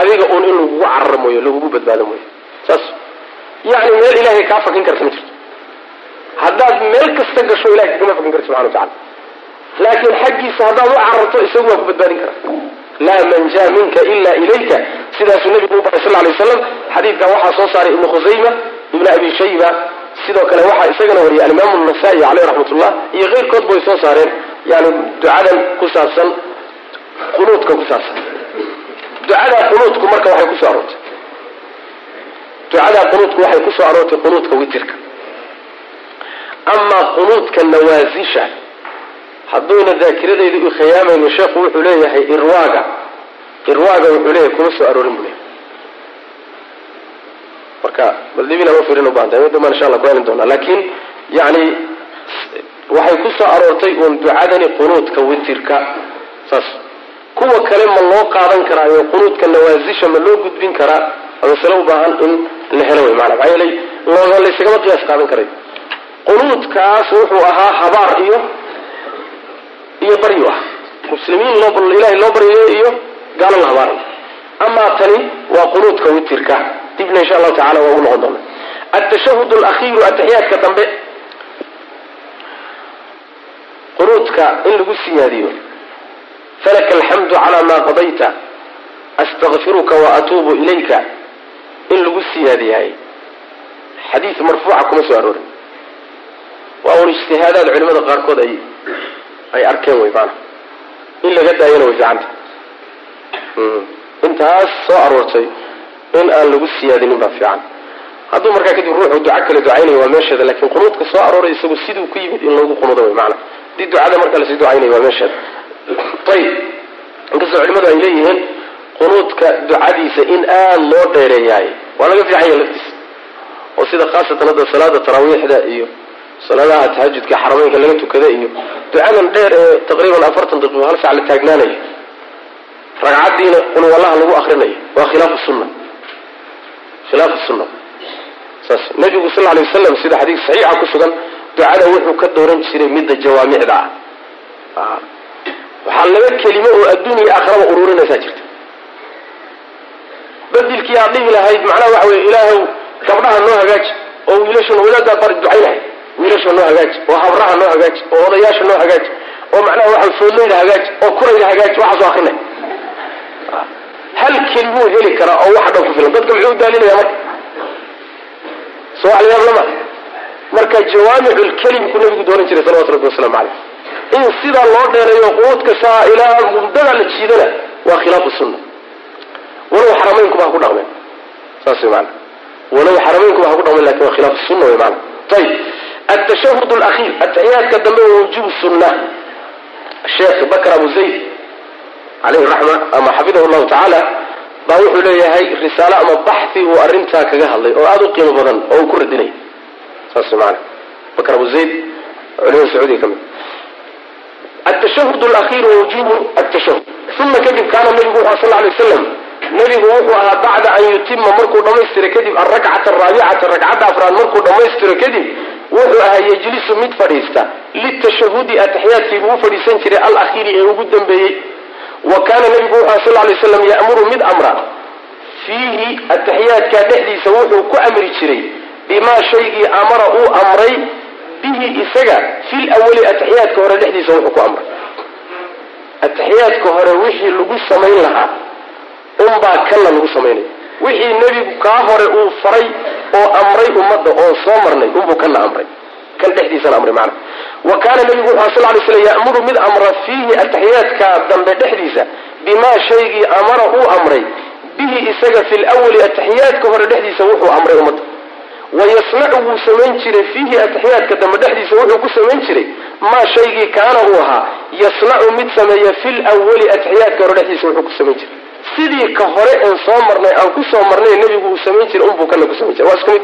Adiga uun in lagugu cararo mooye lagugu badbaado mooye. Saas. Yani meel ilaahay kaa fakin karta ma jirto haddaad meel kasta gasho ilahay kagama fakin karta subxana wa tacala laakiin xaggiisa haddaad u cararto isagu waa ku badbaadin kara laa manjaa minka ila ilayka. Sidaasuu nabigu u baray sal lay waslam xadiidkan waxaa soo saaray ibnu khusayma ibnu abi shayba sidoo kale waxaa isagana wariyay alimaamu nasaa-i caleyh raxmatullah iyo keyrkoodba way soo saareen. Yani ducadan ku saabsan qunuudka ku saabsan. Ducada qunuudku marka waxay ku soo aroortay. Ducada qunuudku waxay ku soo aroortay qunuudka witirka. Amaa qunuudka nawaasisha hadduuna daakiradeedu u khiyaamayno sheekhu wuxuu leeyahay irwaaga. Irwaaga wuxuu leeyahay kuma soo aroorin buu leeyahay marka bal dib inaan ufirin ubahantay mid insha allah ku helin doonaa. Laakiin yani waxay ku soo aroortay uun ducadani qunuudka witirka. Saas kuwa kale ma loo qaadan karaayo qunuudka nawaasisha ma loo gudbin karaa masale u baahan in la helo wey maana maxaa yeelay laysagama qiyaas qaadan karay qunuudkaas wuxuu ahaa habaar iyo iyo baryu ah. Muslimiin loo ilahay loo baryayo iyo gaalo la habaarayo amaa tani waa qunuudka witirka dibna insha allahu tacala waa ugu noqon doona atashahud alakhiiru ataxiyaadka dambe. Qunuudka in lagu siyaadiyo. Falaka alxamdu calaa maa qadayta. Astakfiruka wa atuubu ilayka. In lagu siyaadiyahay. Xadiid marfuuca kuma soo aroorin. Waa un ijtihaadaad culimada qaarkood ay ay arkeen wey maana in laga daayana way fiicanta intaas soo aroortay in aan lagu siyaadinin baa fiican. Hadduu markaa kadib ruuxu duco kale ducaynaya waa meesheeda laakiin qunuudka soo arooray isagu siduu ku yimid in loogu qunuudo wey maana haddii ducada markaa la sii ducaynaya waa meesheeda. Ayib inkastoo culimadu ay leeyihiin qunuudka ducadiisa in aada loo dheereeyahay waa laga fiican yahay laftiisa. Oo sida khaasatan hadda salaada taraawiixda iyo salaadaha tahajudka xarameynka laga tukada iyo ducadan dheer ee taqriiban afartan daqiiqo hal sac la taagnaanayo ragcaddiina qulwallaha lagu akrinayo waa khilaafu sunna khilaafu saas nabigu sal alay wasalam sida xadiis saxiixa ku sugan ducada wuxuu ka dooran jiray midda jawaamicda ah. Waxaa laba kelimo oo adduun iyo aakhiraba ururinaysaa jirta. Bedilkii aad dhihi lahayd macnaha waxa weye ilaahow gabdhaha noo hagaaji oo wiilashan wadaaddaa bari ducayn lahayd. Wiilasha noo hagaaji oo habraha noo hagaaji oo odayaasha noo hagaaji oo macnaha waxa foodlayda hagaaji oo kurayda hagaaji waxaasoo akrinay hal kelimuu heli karaa oo wax dhan ku filan. Dadka muxuu daalinaya marka. Soo wax layaab lama. Marka jawaamicu lkelimku nabigu dooran jiray salawatu rabbi wasalaamu caleyh in sidaa loo dheereeyo quudka saa ilaa mudada la jiidana waa khilaafu sunna walow xarameynkuba ha ku dhaqmeen. Saas way maana walow xarameynkuba ha ku dhaqmeen laakiin waa khilaafu sunna way maana ayib altashahud alakhiir ataxiyaadka dambe waa wujuub sunna sheekh bakr abu zayd caleyhi raxma ama xafidahu llahu tacaala baa wuxuu leeyahay risaalo ama baxi uu arrintaa kaga hadlay oo aada u qiimo badan oo uu ku radinay. Saas maana bakr abu zayd culimada sacuudiga ka mid. Atashahud alakhiir wawujubu atashahud uma kadib kaana nabigu wuxu sal lay waslam nabigu wuxuu ahaa bacda an yutima markuu dhammaystiro kadib alrakcata araabicata ragcadda afraad markuu dhammaystiro kadib wuxuu ahaa yejlisu mid fadhiista. Litashahudi ataxiyaadkii buu u fadhiisan jiray alakhiiri ee ugu dambeeyey wa kaana nabigu wuxu aha sal lay slam ya'muru mid amra. Fiihi ataxiyaadka dhexdiisa wuxuu ku amri jiray bimaa shaygii amara uu amray. Bihi isaga fil awali ataxiyaadka hore dhexdiisa wuxuu ku amray. Ataxiyaadka hore wixii lagu samayn lahaa unbaa kanna lagu samaynaya wixii nebigu kaa hore uu faray oo amray ummadda oo soo marnay unbuu kanna amray. Kan dhexdiisana amray macna wa kaana nebigu wuxu sal lay slam ya'muru mid amra fiihi ataxiyaadka dambe dhexdiisa bimaa shaygii amara uu amray bihi isaga fi lwali ataxiyaadka hore dhexdiisa wuxuu amray ummadda. Wayasnacu wuu samayn jiray fiihi ataxiyaadka dambe dhexdiisa wuxuu ku samayn jiray maa shaygii kaana uu ahaa yasnacu mid sameeya fi lwali ataxiyaadka hore dhexdiisa wuxuu ku samayn jiray. Sidii ka hore een soo marnay aan ku soo marnay nebigu uu samayn jiray unbuu kana ku samayn jiray. Waa isku mid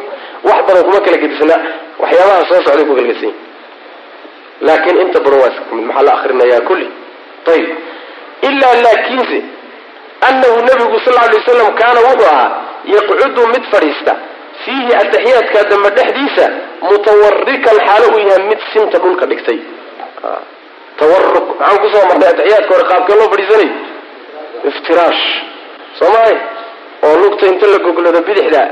wax badan kuma kala gedisna waxyaabaha soo socday ku kalgesan yahi laakiin inta badan waa isku mid. Maxaa la akrinayaa kulli? Ayib ilaa laakiinse anahu nabigu sal lay waslam kaana wuxuu ahaa yaqcudu mid fadhiista. Fiihi ataxiyaadka dambe dhexdiisa mutawarikan xaalo uu yahay mid sinta dhulka dhigtay. Tawaruk maxaan ku soo marnay ataxiyaadka hore qaabkee loo fadhiisanayo iftiraash soo mahay oo lugta inta la goglado bidixda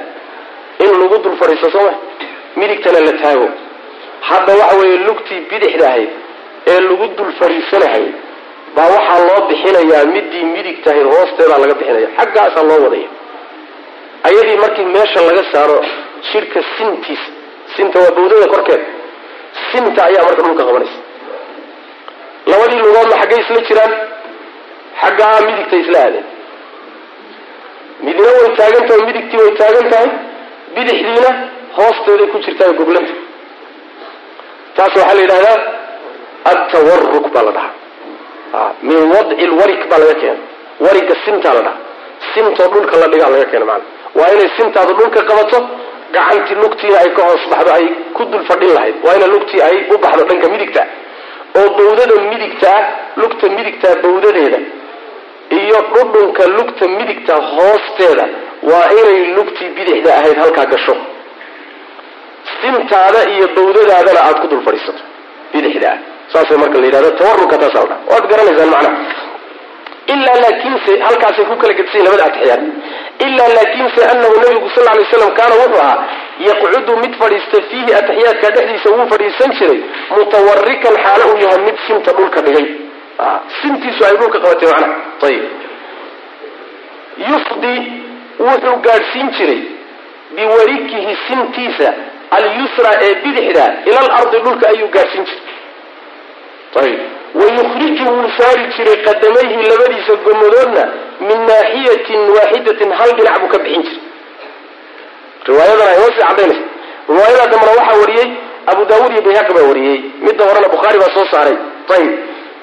in lagu dul fadhiisto soo ma midigtana la taago hadda waxa weeye lugtii bidixda ahayd ee lagu dul fadhiisanahay baa waxaa loo bixinayaa midii midig hoosteedaa laga bixinaya xaggaasaa loo wadaya. Ayadii markii meesha laga saaro jidhka sintiisa sinta waa bawdada korkeeda sinta ayaa marka dhulka qabanaysa. Labadii lugoodna xaggay isla jiraan xaggaa midigta isla aadeen. Midna way taagan tahay midigtii way taagan tahay bidixdiina hoosteeday ku jirtaa goglanta taas waxaa la yidhahdaa atawaruk baa la dhahaa. Min wadci lwarik baa laga keena wariga sintaa la dhaha sintoo dhulka la dhigaa laga keena maana waa inay sintaadu dhulka qabato gacantii lugtiina ay ka hoos baxdo ay ku dul fadhin lahayd. Waa ina lugtii ay u baxdo dhanka midigta. Oo bawdada midigtaa lugta midigtaa bawdadeeda iyo dhudhunka lugta midigta hoosteeda waa inay lugtii bidixda ahayd halkaa gasho sintaada iyo bawdadaadana aada ku dul fadhiisato bidixda ah saasa marka la yidhahdo tawaruka taasa la dhaha waad garanaysaan macnaha ilaa laakiinse halkaasay ku kala gedsayin labada atixiyaad ilaa laakiinse anahu nabigu sal lay slam kaana wuxuu ahaa yaqcudu mid fadhiista fiihi atixiyaadka dhexdiisa wuu fadhiisan jiray mutawarikan xaalo uu yahay mid sinta dhulka dhigay. Sintiisu ay dhulka qabatay macnaha ayib yufdi wuxuu gaadhsiin jiray biwarikihi sintiisa alyusra ee bidixda ila alardi dhulka ayuu gaadhsiin jiray. Wayukhriju wuu saari jiray qadamayhi labadiisa gomadoodna min naaxiyatin waaxidatin hal dhinac buu ka bixin jiray. Riwaayadan ay hoosii cadaynaysa riwaayada dambana waxaa wariyey abu daawuud iyo bayhaqi baa wariyey. Midda horena bukhaari baa soo saaray. Ayib.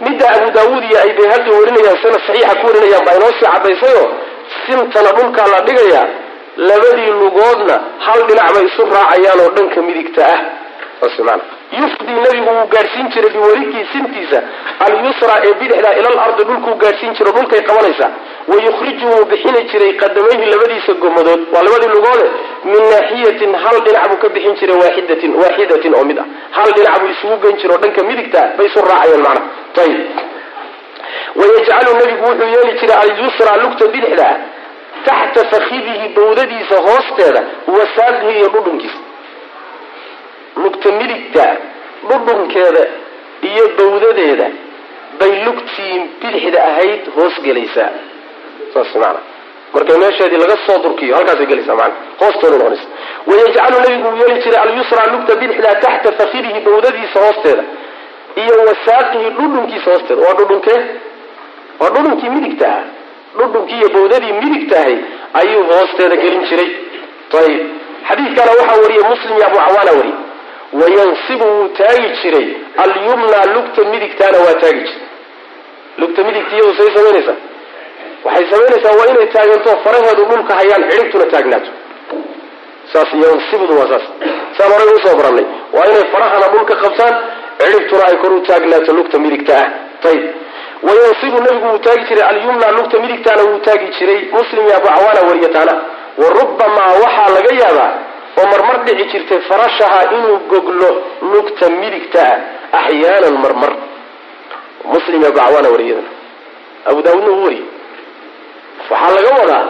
Midda abu daawuud iyo ay bayhaqi warinayaan sana saxiixa ku warinayaan baa inoo sii caddaysayoo sintana dhulkaa la dhigayaa labadii lugoodna hal dhinac bay isu raacayaan oo dhanka midigta ah. Saas maana yufdi nabigu wuu gaadhsiin jiray biwarikii sintiisa alyusra ee bidixda ila alardi dhulkuu gaadhsiin jiro dhulkay qabanaysaa. Wayukhriju wuu bixini jiray qadamayhi labadiisa gomadood waa labadii lugoode min naaxiyatin hal dhinac buu ka bixin jiray waaxidatin waaxidatin oo mid ah. Hal dhinac buu isugu geyn jiro dhanka midigta bay isu raacayaan macna. Ayib wayajcalu nabigu wuxuu yeeli jiray alyusra lugta bidixda taxta fakidihi bawdadiisa hoosteeda wasaaqihi iyo dhudhunkiisa lugta midigta dhudhunkeeda iyo bawdadeeda bay lugtii bidixda ahayd hoos gelaysaa saas maana markay meesheedii laga soo durkiyo halkaasay gelaysaa maana hoosteeda noqonaysa wayajcalu nabigu yeeli jiray alyusra lugta bidixda taxta fakidihi bawdadiisa hoosteeda iyo wasaaqihi dhudhunkiisa hoosteeda waa dhudhunkee waa dhudhunkii midigta ah dhudhunkii iyo bawdadii midigta ahay ayuu hoosteeda gelin jiray. Ayib xadiidkana waxaa wariyey muslim iyo abu cawaana wariyey wayansibu wuu taagi jiray alyumna lugta midigtaana waa taagi jiray. Lugta midigta iyadu say samaynaysaa waxay samaynaysaa waa inay taaganto faraheedu dhulka hayaan cidhibtuna taagnaato. Saas yansibudu waa saas. Saan horay u soo barannay waa inay farahana dhulka qabtaan cidhibtuna ay kor u taagnaato lugta midigta ah. Ayib wayansibu nabigu wuu taagi jiray alyumna lugta midigtaana wuu taagi jiray muslim iyo abu cawaana wariyataana. Wa rubamaa waxaa laga yaabaa oo marmar dhici jirtay farashaha inuu goglo lugta midigta ah axyaanan marmar. Muslim iyo abu cawaana wariyadana. Abu daawudna uu wariyey waxaa laga wadaa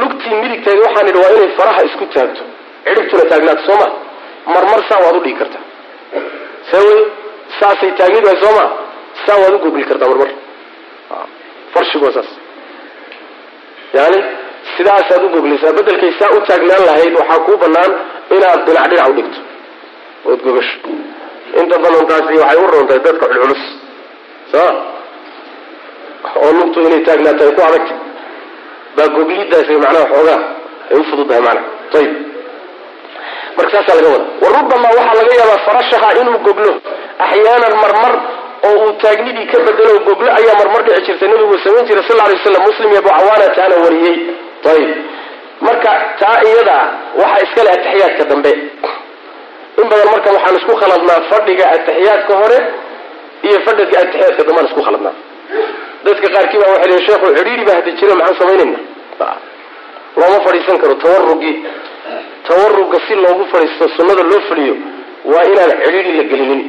lugtii midigteeda waxaan idhi waa inay faraha isku taagto. Cidhibtuna taagnaato soo ma? Marmar saa waad u dhigi kartaa saasay taagid waay soo ma saa waad u gogli kartaa marmar farshigu waa saas yani sidaasaad u goglaysaa bedelkay saa u taagnaan lahayd waxaa kuu banaan inaad dhinac dhinac u dhigto. Ood gogasho. Inta badan taasi waxay u roontahay dadka culculus. Soo oo lugtu inay taagnaato ay ku adagta baa goglidaas macnaha xoogaa ay u fududahay macnaha. Ayib marka saasaa laga wada wa rubamaa waxaa laga yaabaa farashaha inuu goglo axyaanan marmar oo uu taagnidii ka bedelo goglo ayaa marmar dhici jirta nabigu samayn jiray sal lay slam muslim iyo abu cawaana taana wariyey. Ayib marka taa iyada waxaa iska leh ataxiyaadka dambe. In badan marka waxaan isku khaladnaa fadhiga ataxiyaadka hore iyo fadhiga ataxiyaadka dambaan isku khaladnaa. Dadka qaarkii baa waxay leeyiin sheekhu cidhiiri baa hadi jira maxaan samaynayna looma fadhiisan karo. Tawarugii tawaruga si loogu fadhiisto sunnada loo fadhiyo waa inaan cidhiiri la gelinin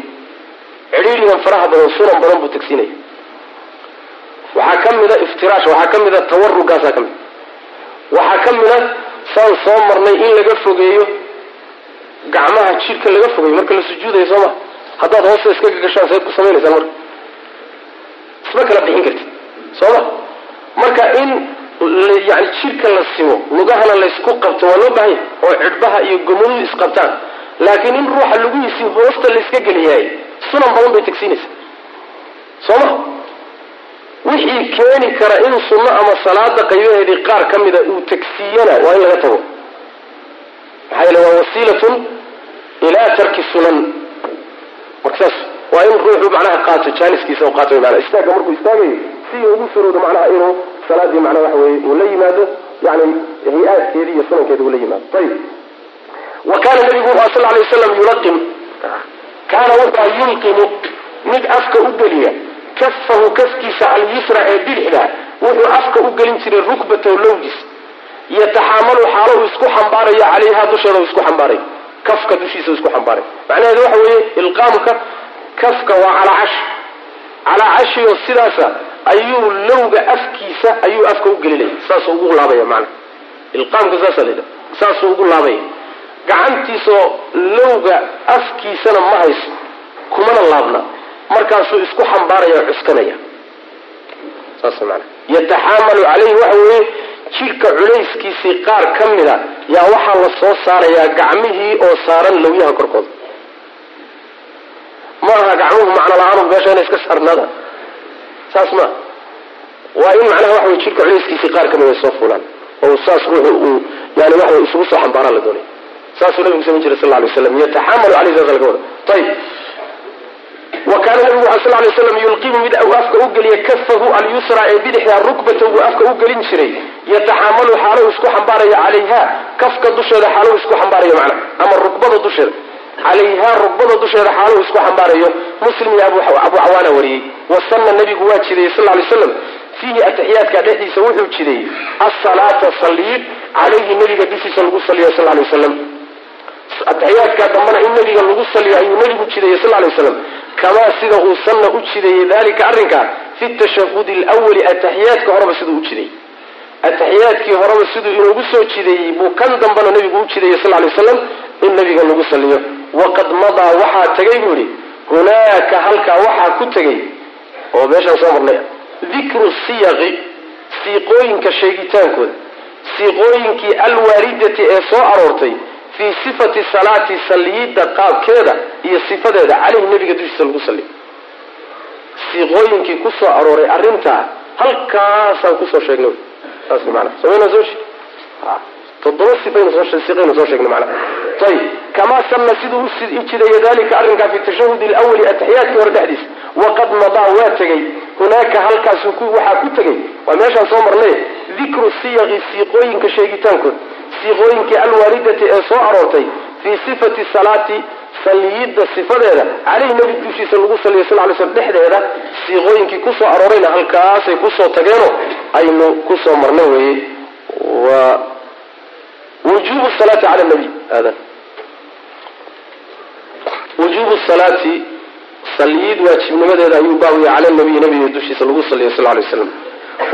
cidhiirigan faraha badan sunan badan buu tagsiinaya waxaa ka mida iftiraash waxaa ka mida tawarugaasaa ka mid. Waxaa ka mida saan soo marnay in laga fogeeyo gacmaha jidhka laga fogeeyo. Marka la sujuudayo soo ma haddaad hoosta iska gagashaan sayd ku samaynaysaan marka. Isma kala bixin kartid soo ma? Marka in yani jidhka la simo lugahana laysku qabto waa loo baahanya oo cidhbaha iyo gomaduhu isqabtaan laakiin in ruuxa lugihiisi hoosta layska geliyaay sunan badan bay tagsiinaysa. Soo ma wixii keeni kara in sunno ama salaada qaybaheedii qaar ka mida uu tagsiiyana waa in laga tago. Maxaa yeele waa wasiilatun ilaa tarki sunan. Marka saas waa in ruuxu macnaha qaato jaaniskiisa qaato mana istaagga markuu istaagayo si ugu suroodo macnaha inuu salaadii macnaha waxa weye uu la yimaado yani hay'aadkeedi iyo sunankeeda uu la yimaado. Ayib wa kaana nabigu sal lay waslam yulaqim kaana wuxuu yulqimu mid afka u geliya kafahu kafkiisa alyusra ee bidixda wuxuu afka u gelin jiray rukbatahu lowgiis yataxaamalu xaalo uu isku xambaarayo calayha dusheeda isku xambaarayo kafka dushiisa isku xambaarayo macnaheedu waxa weeye ilqaamka kafka waa calaa cash. Calaa cashi oo sidaasa ayuu lowga afkiisa ayuu afka u gelinaya saasuu ugu laabaya macana ilqaamka saasa la saasuu ugu laabaya gacantiisoo lowga afkiisana ma hayso kumana laabna. Markaasuu isku xambaaraya o cuskanaya. Yataxaamalu calayhi waxa weeye jidhka culayskiisii qaar ka mida yaa waxaa la soo saarayaa gacmihii oo saaran lowyaha korkooda. Ma aha gacmuhu macno la'aanu meesha inay iska saarnaada. Saas maa waa in macnaha waxa wey jidhka culayskiisii qaar ka mida ay soo fulaan oo saas ruuxu uu yani waxa isugu soo xambaaraan la doonay saasuu nabigu samayn jiray sal lla alay waslam yataxamalu caleyhi saas laga wada ayib wa kaana nabigu a sal lay slam yulqimu mid afka u geliya kafahu alyusra ee bidixda rukbata uu afka u gelin jiray yataxaamalu xaalo isku xambaaraya calayha kafka dusheeda xaalo isku xambaarayo macna ama rukbada dusheeda calayha rukbada dusheeda xaalo isku xambaarayo muslim iyo cawaana wariyey wasanna nabigu waa jideeyey sal lay slam fiihi ataxiyaadka dhexdiisa wuxuu jideeyey asalaata saliid calayhi nabiga dushiisa lagu saliyo sal lay waslam ataxiyaadka dambana in nabiga lagu saliyo ayuu nabigu jideeyey sal lay waslam kamaa sida uu sanna u jideeyey dalika arrinka fi tashahudi lwali ataxiyaadka horeba siduu u jideeyey. Ataxiyaadkii horeba siduu inoogu soo jideeyey buu kan dambana nabigu u jideeyey sal lay waslam in nabiga lagu saliyo. Waqad madaa waxaa tegay buu yihi hunaaka halkaa waxaa ku tegay. Oo meeshaan soo marnay. Dikru siyaqi siiqooyinka sheegitaankooda. Siiqooyinkii alwaaridati ee soo aroortay fii sifati salaati salliyidda qaabkeeda iyo sifadeeda caleyhi nabiga dushiisa lagu saliyo siiqooyinkii ku arooray arrintaa halkaasaan ku soo sheegnay. Saas maana somayna soo sheeg. Toddoba sifaynu soo siiqaynu soo sheegnay macna ayib kamaa sanna siduu u jideeya arrinkaa fi tashahudi lwali ataxiyaadkii hore dhexdiisa waqad madaa waa tegey. Hunaaka halkaas waxaa ku tegey. Waa meeshaan soo marnay. Dikru siyaqi siiqooyinka sheegitaankooda siiqooyinkii alwaaridati ee soo aroortay fii sifati salaati saliyidda sifadeeda caleyhi nebi dushiisa lagu saliyo sal lay slm dhexdeeda siiqooyinkii ku soo aroorayna halkaasay ku soo tageenoo aynu ku soo marna weeye. Waa wujubu salaati cala nabiy aadan wujubu salaati saliyid waajibnimadeeda ayuu baawiya cala nabiyi nabiga dushiisa lagu saliyo sal lay slam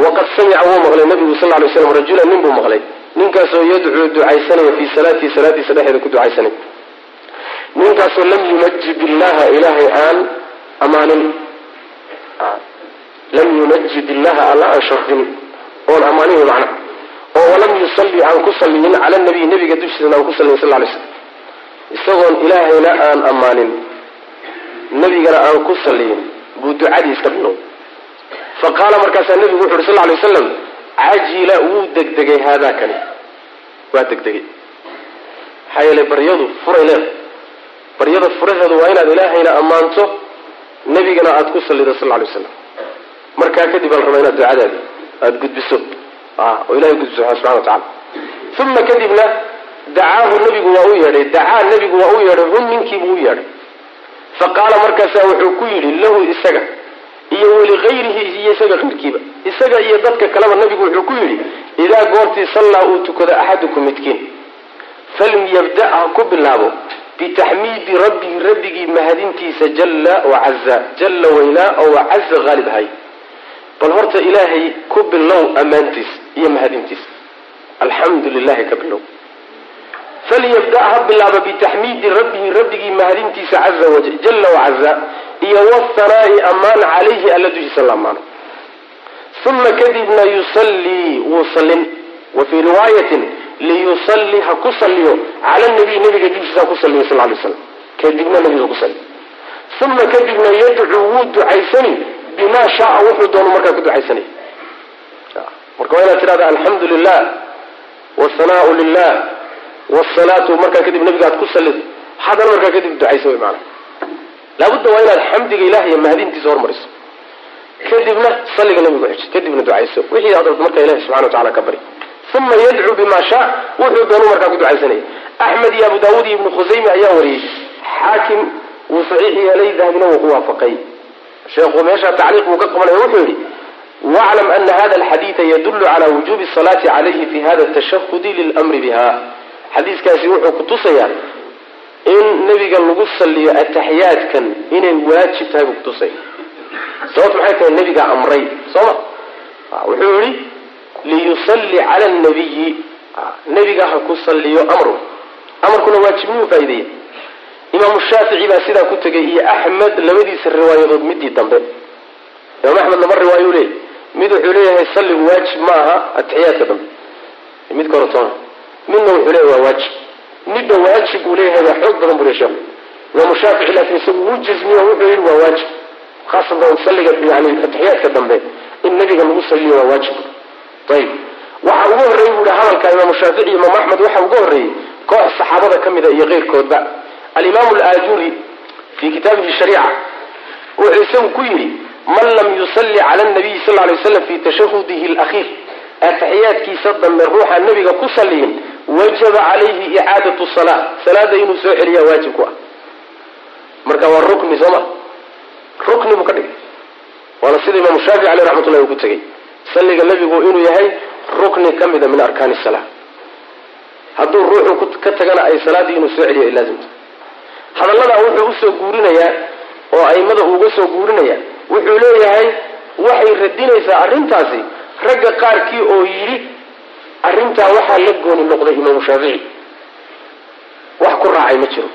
waqad samica wuu maqlay nabigu sal lay slam rajulan nin buu maqlay ninkaasoo yadcuu ducaysanaya fii salaatihi salaadiisa dhexeeda ku ducaysanay. ninkaasoo lam yunajib illaha ilaahay aan amaanin. Lam yunajib illaha alla aan shardin oon amaanin macna. Oo walam yusalli aan ku saliyin cala nabiy nabiga dushiisana aan ku saliyin sal lay slam isagoon ilaahayna aan ammaanin nebigana aan ku saliyin buu ducadiis ka bilow fa qaala markaasaa nebigu wuxu uhi sal lay waslam cajila wuu degdegay haadaa kani. Waa degdegay. Maxaa yeelay baryadu furay leeda baryada furaheedu waa inaad ilaahayna ammaanto nebigana aada ku salido sal lay waslam markaa kadib aan rabaa inaad ducadaadi aada gudbiso. Oo ilahay gudbiso subxana wa tacala uma kadibna dacaahu nebigu waa u yeedhay dacaa nebigu waa u yeedhay hun ninkiibuu u yeedhay. Fa qaala markaasaa wuxuu ku yidhi lahu isaga iyo waligayrihi iyo isaga keyrkiiba isaga iyo dadka kaleba nebigu wuxuu ku yidhi idaa goortii sallaa uu tukado axadukum midkiin falyabda ha ku bilaabo bitaxmiidi rabbihi rabbigii mahadintiisa jalla wacaza jalla weynaa oo wacaza haalib ahay. Bal horta ilaahay ku bilow ammaantiisa iyo mahadintiisa alxamdu lilahi ka bilow. Falyabda ha bilaaba bitaxmiidi rabbihi rabbigii mahadintiisa jalla wacaza iyo wahanaa'i ammaan calayhi alla dushiisa la ammaano. Uma kadibna yusallii wuu sallin. Wa fii riwaayatin liyusalli ha ku salliyo. Cala nabiy nabiga dushiisa ku salliyo sal lay slam kadibna nabiga ku salli. Uma kadibna yadcuu wuu ducaysani. Bimaa shaaa wuxuu doono markaa ku ducaysanay marka waa inaad tidhahda alxamdu lilah wahanaau lilah wsalaatu markaa kadib nabiga aad ku sallid. Haddana markaa kadib ducaysa wy maana laabudda waa inaad xamdiga ilaah iyo mahadintiisa hormariso kadibna salliga nabigu xij kadibna ducayso wixii aad markaa ilahi subxana wa tacala ka bari uma yadcuu bima shaa wuxuu doonu markaa ku ducaysanaya axmed iyo abu daawuud iyo ibnu khusayme ayaa wariyey xaakim wuu saxiix yeelay dahabina wuu ku waafaqay sheekhu meesha tacliiq buu ka qabanaya wuxuu yidhi waclam ana hada alxadiida yadulu cala wujubi asalaati calayhi fi hada tashahudi lilmri biha xadiiskaasi wuxuu ku tusayaa in nebiga lagu saliyo ataxiyaadkan inay waajib tahay buu kutusaya sababt maxay tahay nebiga amray soo ma? Wuxuu yihi liyusalli cala nabiyi nebiga ha ku saliyo amru. Amarkuna waajibnimuu faa'ideeya imaamu shaafici baa sidaa ku tegay iyo axmed labadiisa riwaayadood midii dambe. Imaam axmed laba riwaayo leeyahy mid wuxuu leeyahay salligu waajib ma aha ataxiyaadka dambe midka hore toona midna wuxuu leeyahy waa waajib midna waajib uu leeyahay waa xoog badan buu sheekhu imaamu shaafici laakiin isagu wuu jazmiyo wuxuu yidhi waa waajib. Khaasatan salliga yani ataxiyaadka dambe in nabiga lagu saliyo waa waajib. Ayib. Waxa ugu horreeyey buu hi hadalka imaamu shaafici iyo axmed waxa ugu horreeyey koox saxaabada ka mida iyo keyrkoodba alimaamu alaajuri fii kitaabihi shariica wuxuu isagu ku yidhi man lam yusalli cala nabiyi sal lay waslam fi tashahudihi alakhiir. Ataxiyaadkiisa dambe ruuxa nebiga ku saliyin wajaba calayhi icaadatu salaa salaada inuu soo celiyaa waajib ku ah. Marka waa rukni soo ma? Rukni buu ka dhigay. Waana sida imaamu shaafici aleyh raxmatullahi uu ku tegey. Salliga nebigu inuu yahay rukni ka mida min arkaani salaa hadduu ruuxu ka tagana ay salaaddii inuu soo celiyo ay laazimto. Hadalladaa wuxuu u soo guurinayaa oo aimada uuga soo guurinaya wuxuu leeyahay waxay radinaysaa arrintaasi ragga qaarkii oo yidhi arrintaa waxaa la gooni noqday imaamu shaafici wax ku raacay ma jiro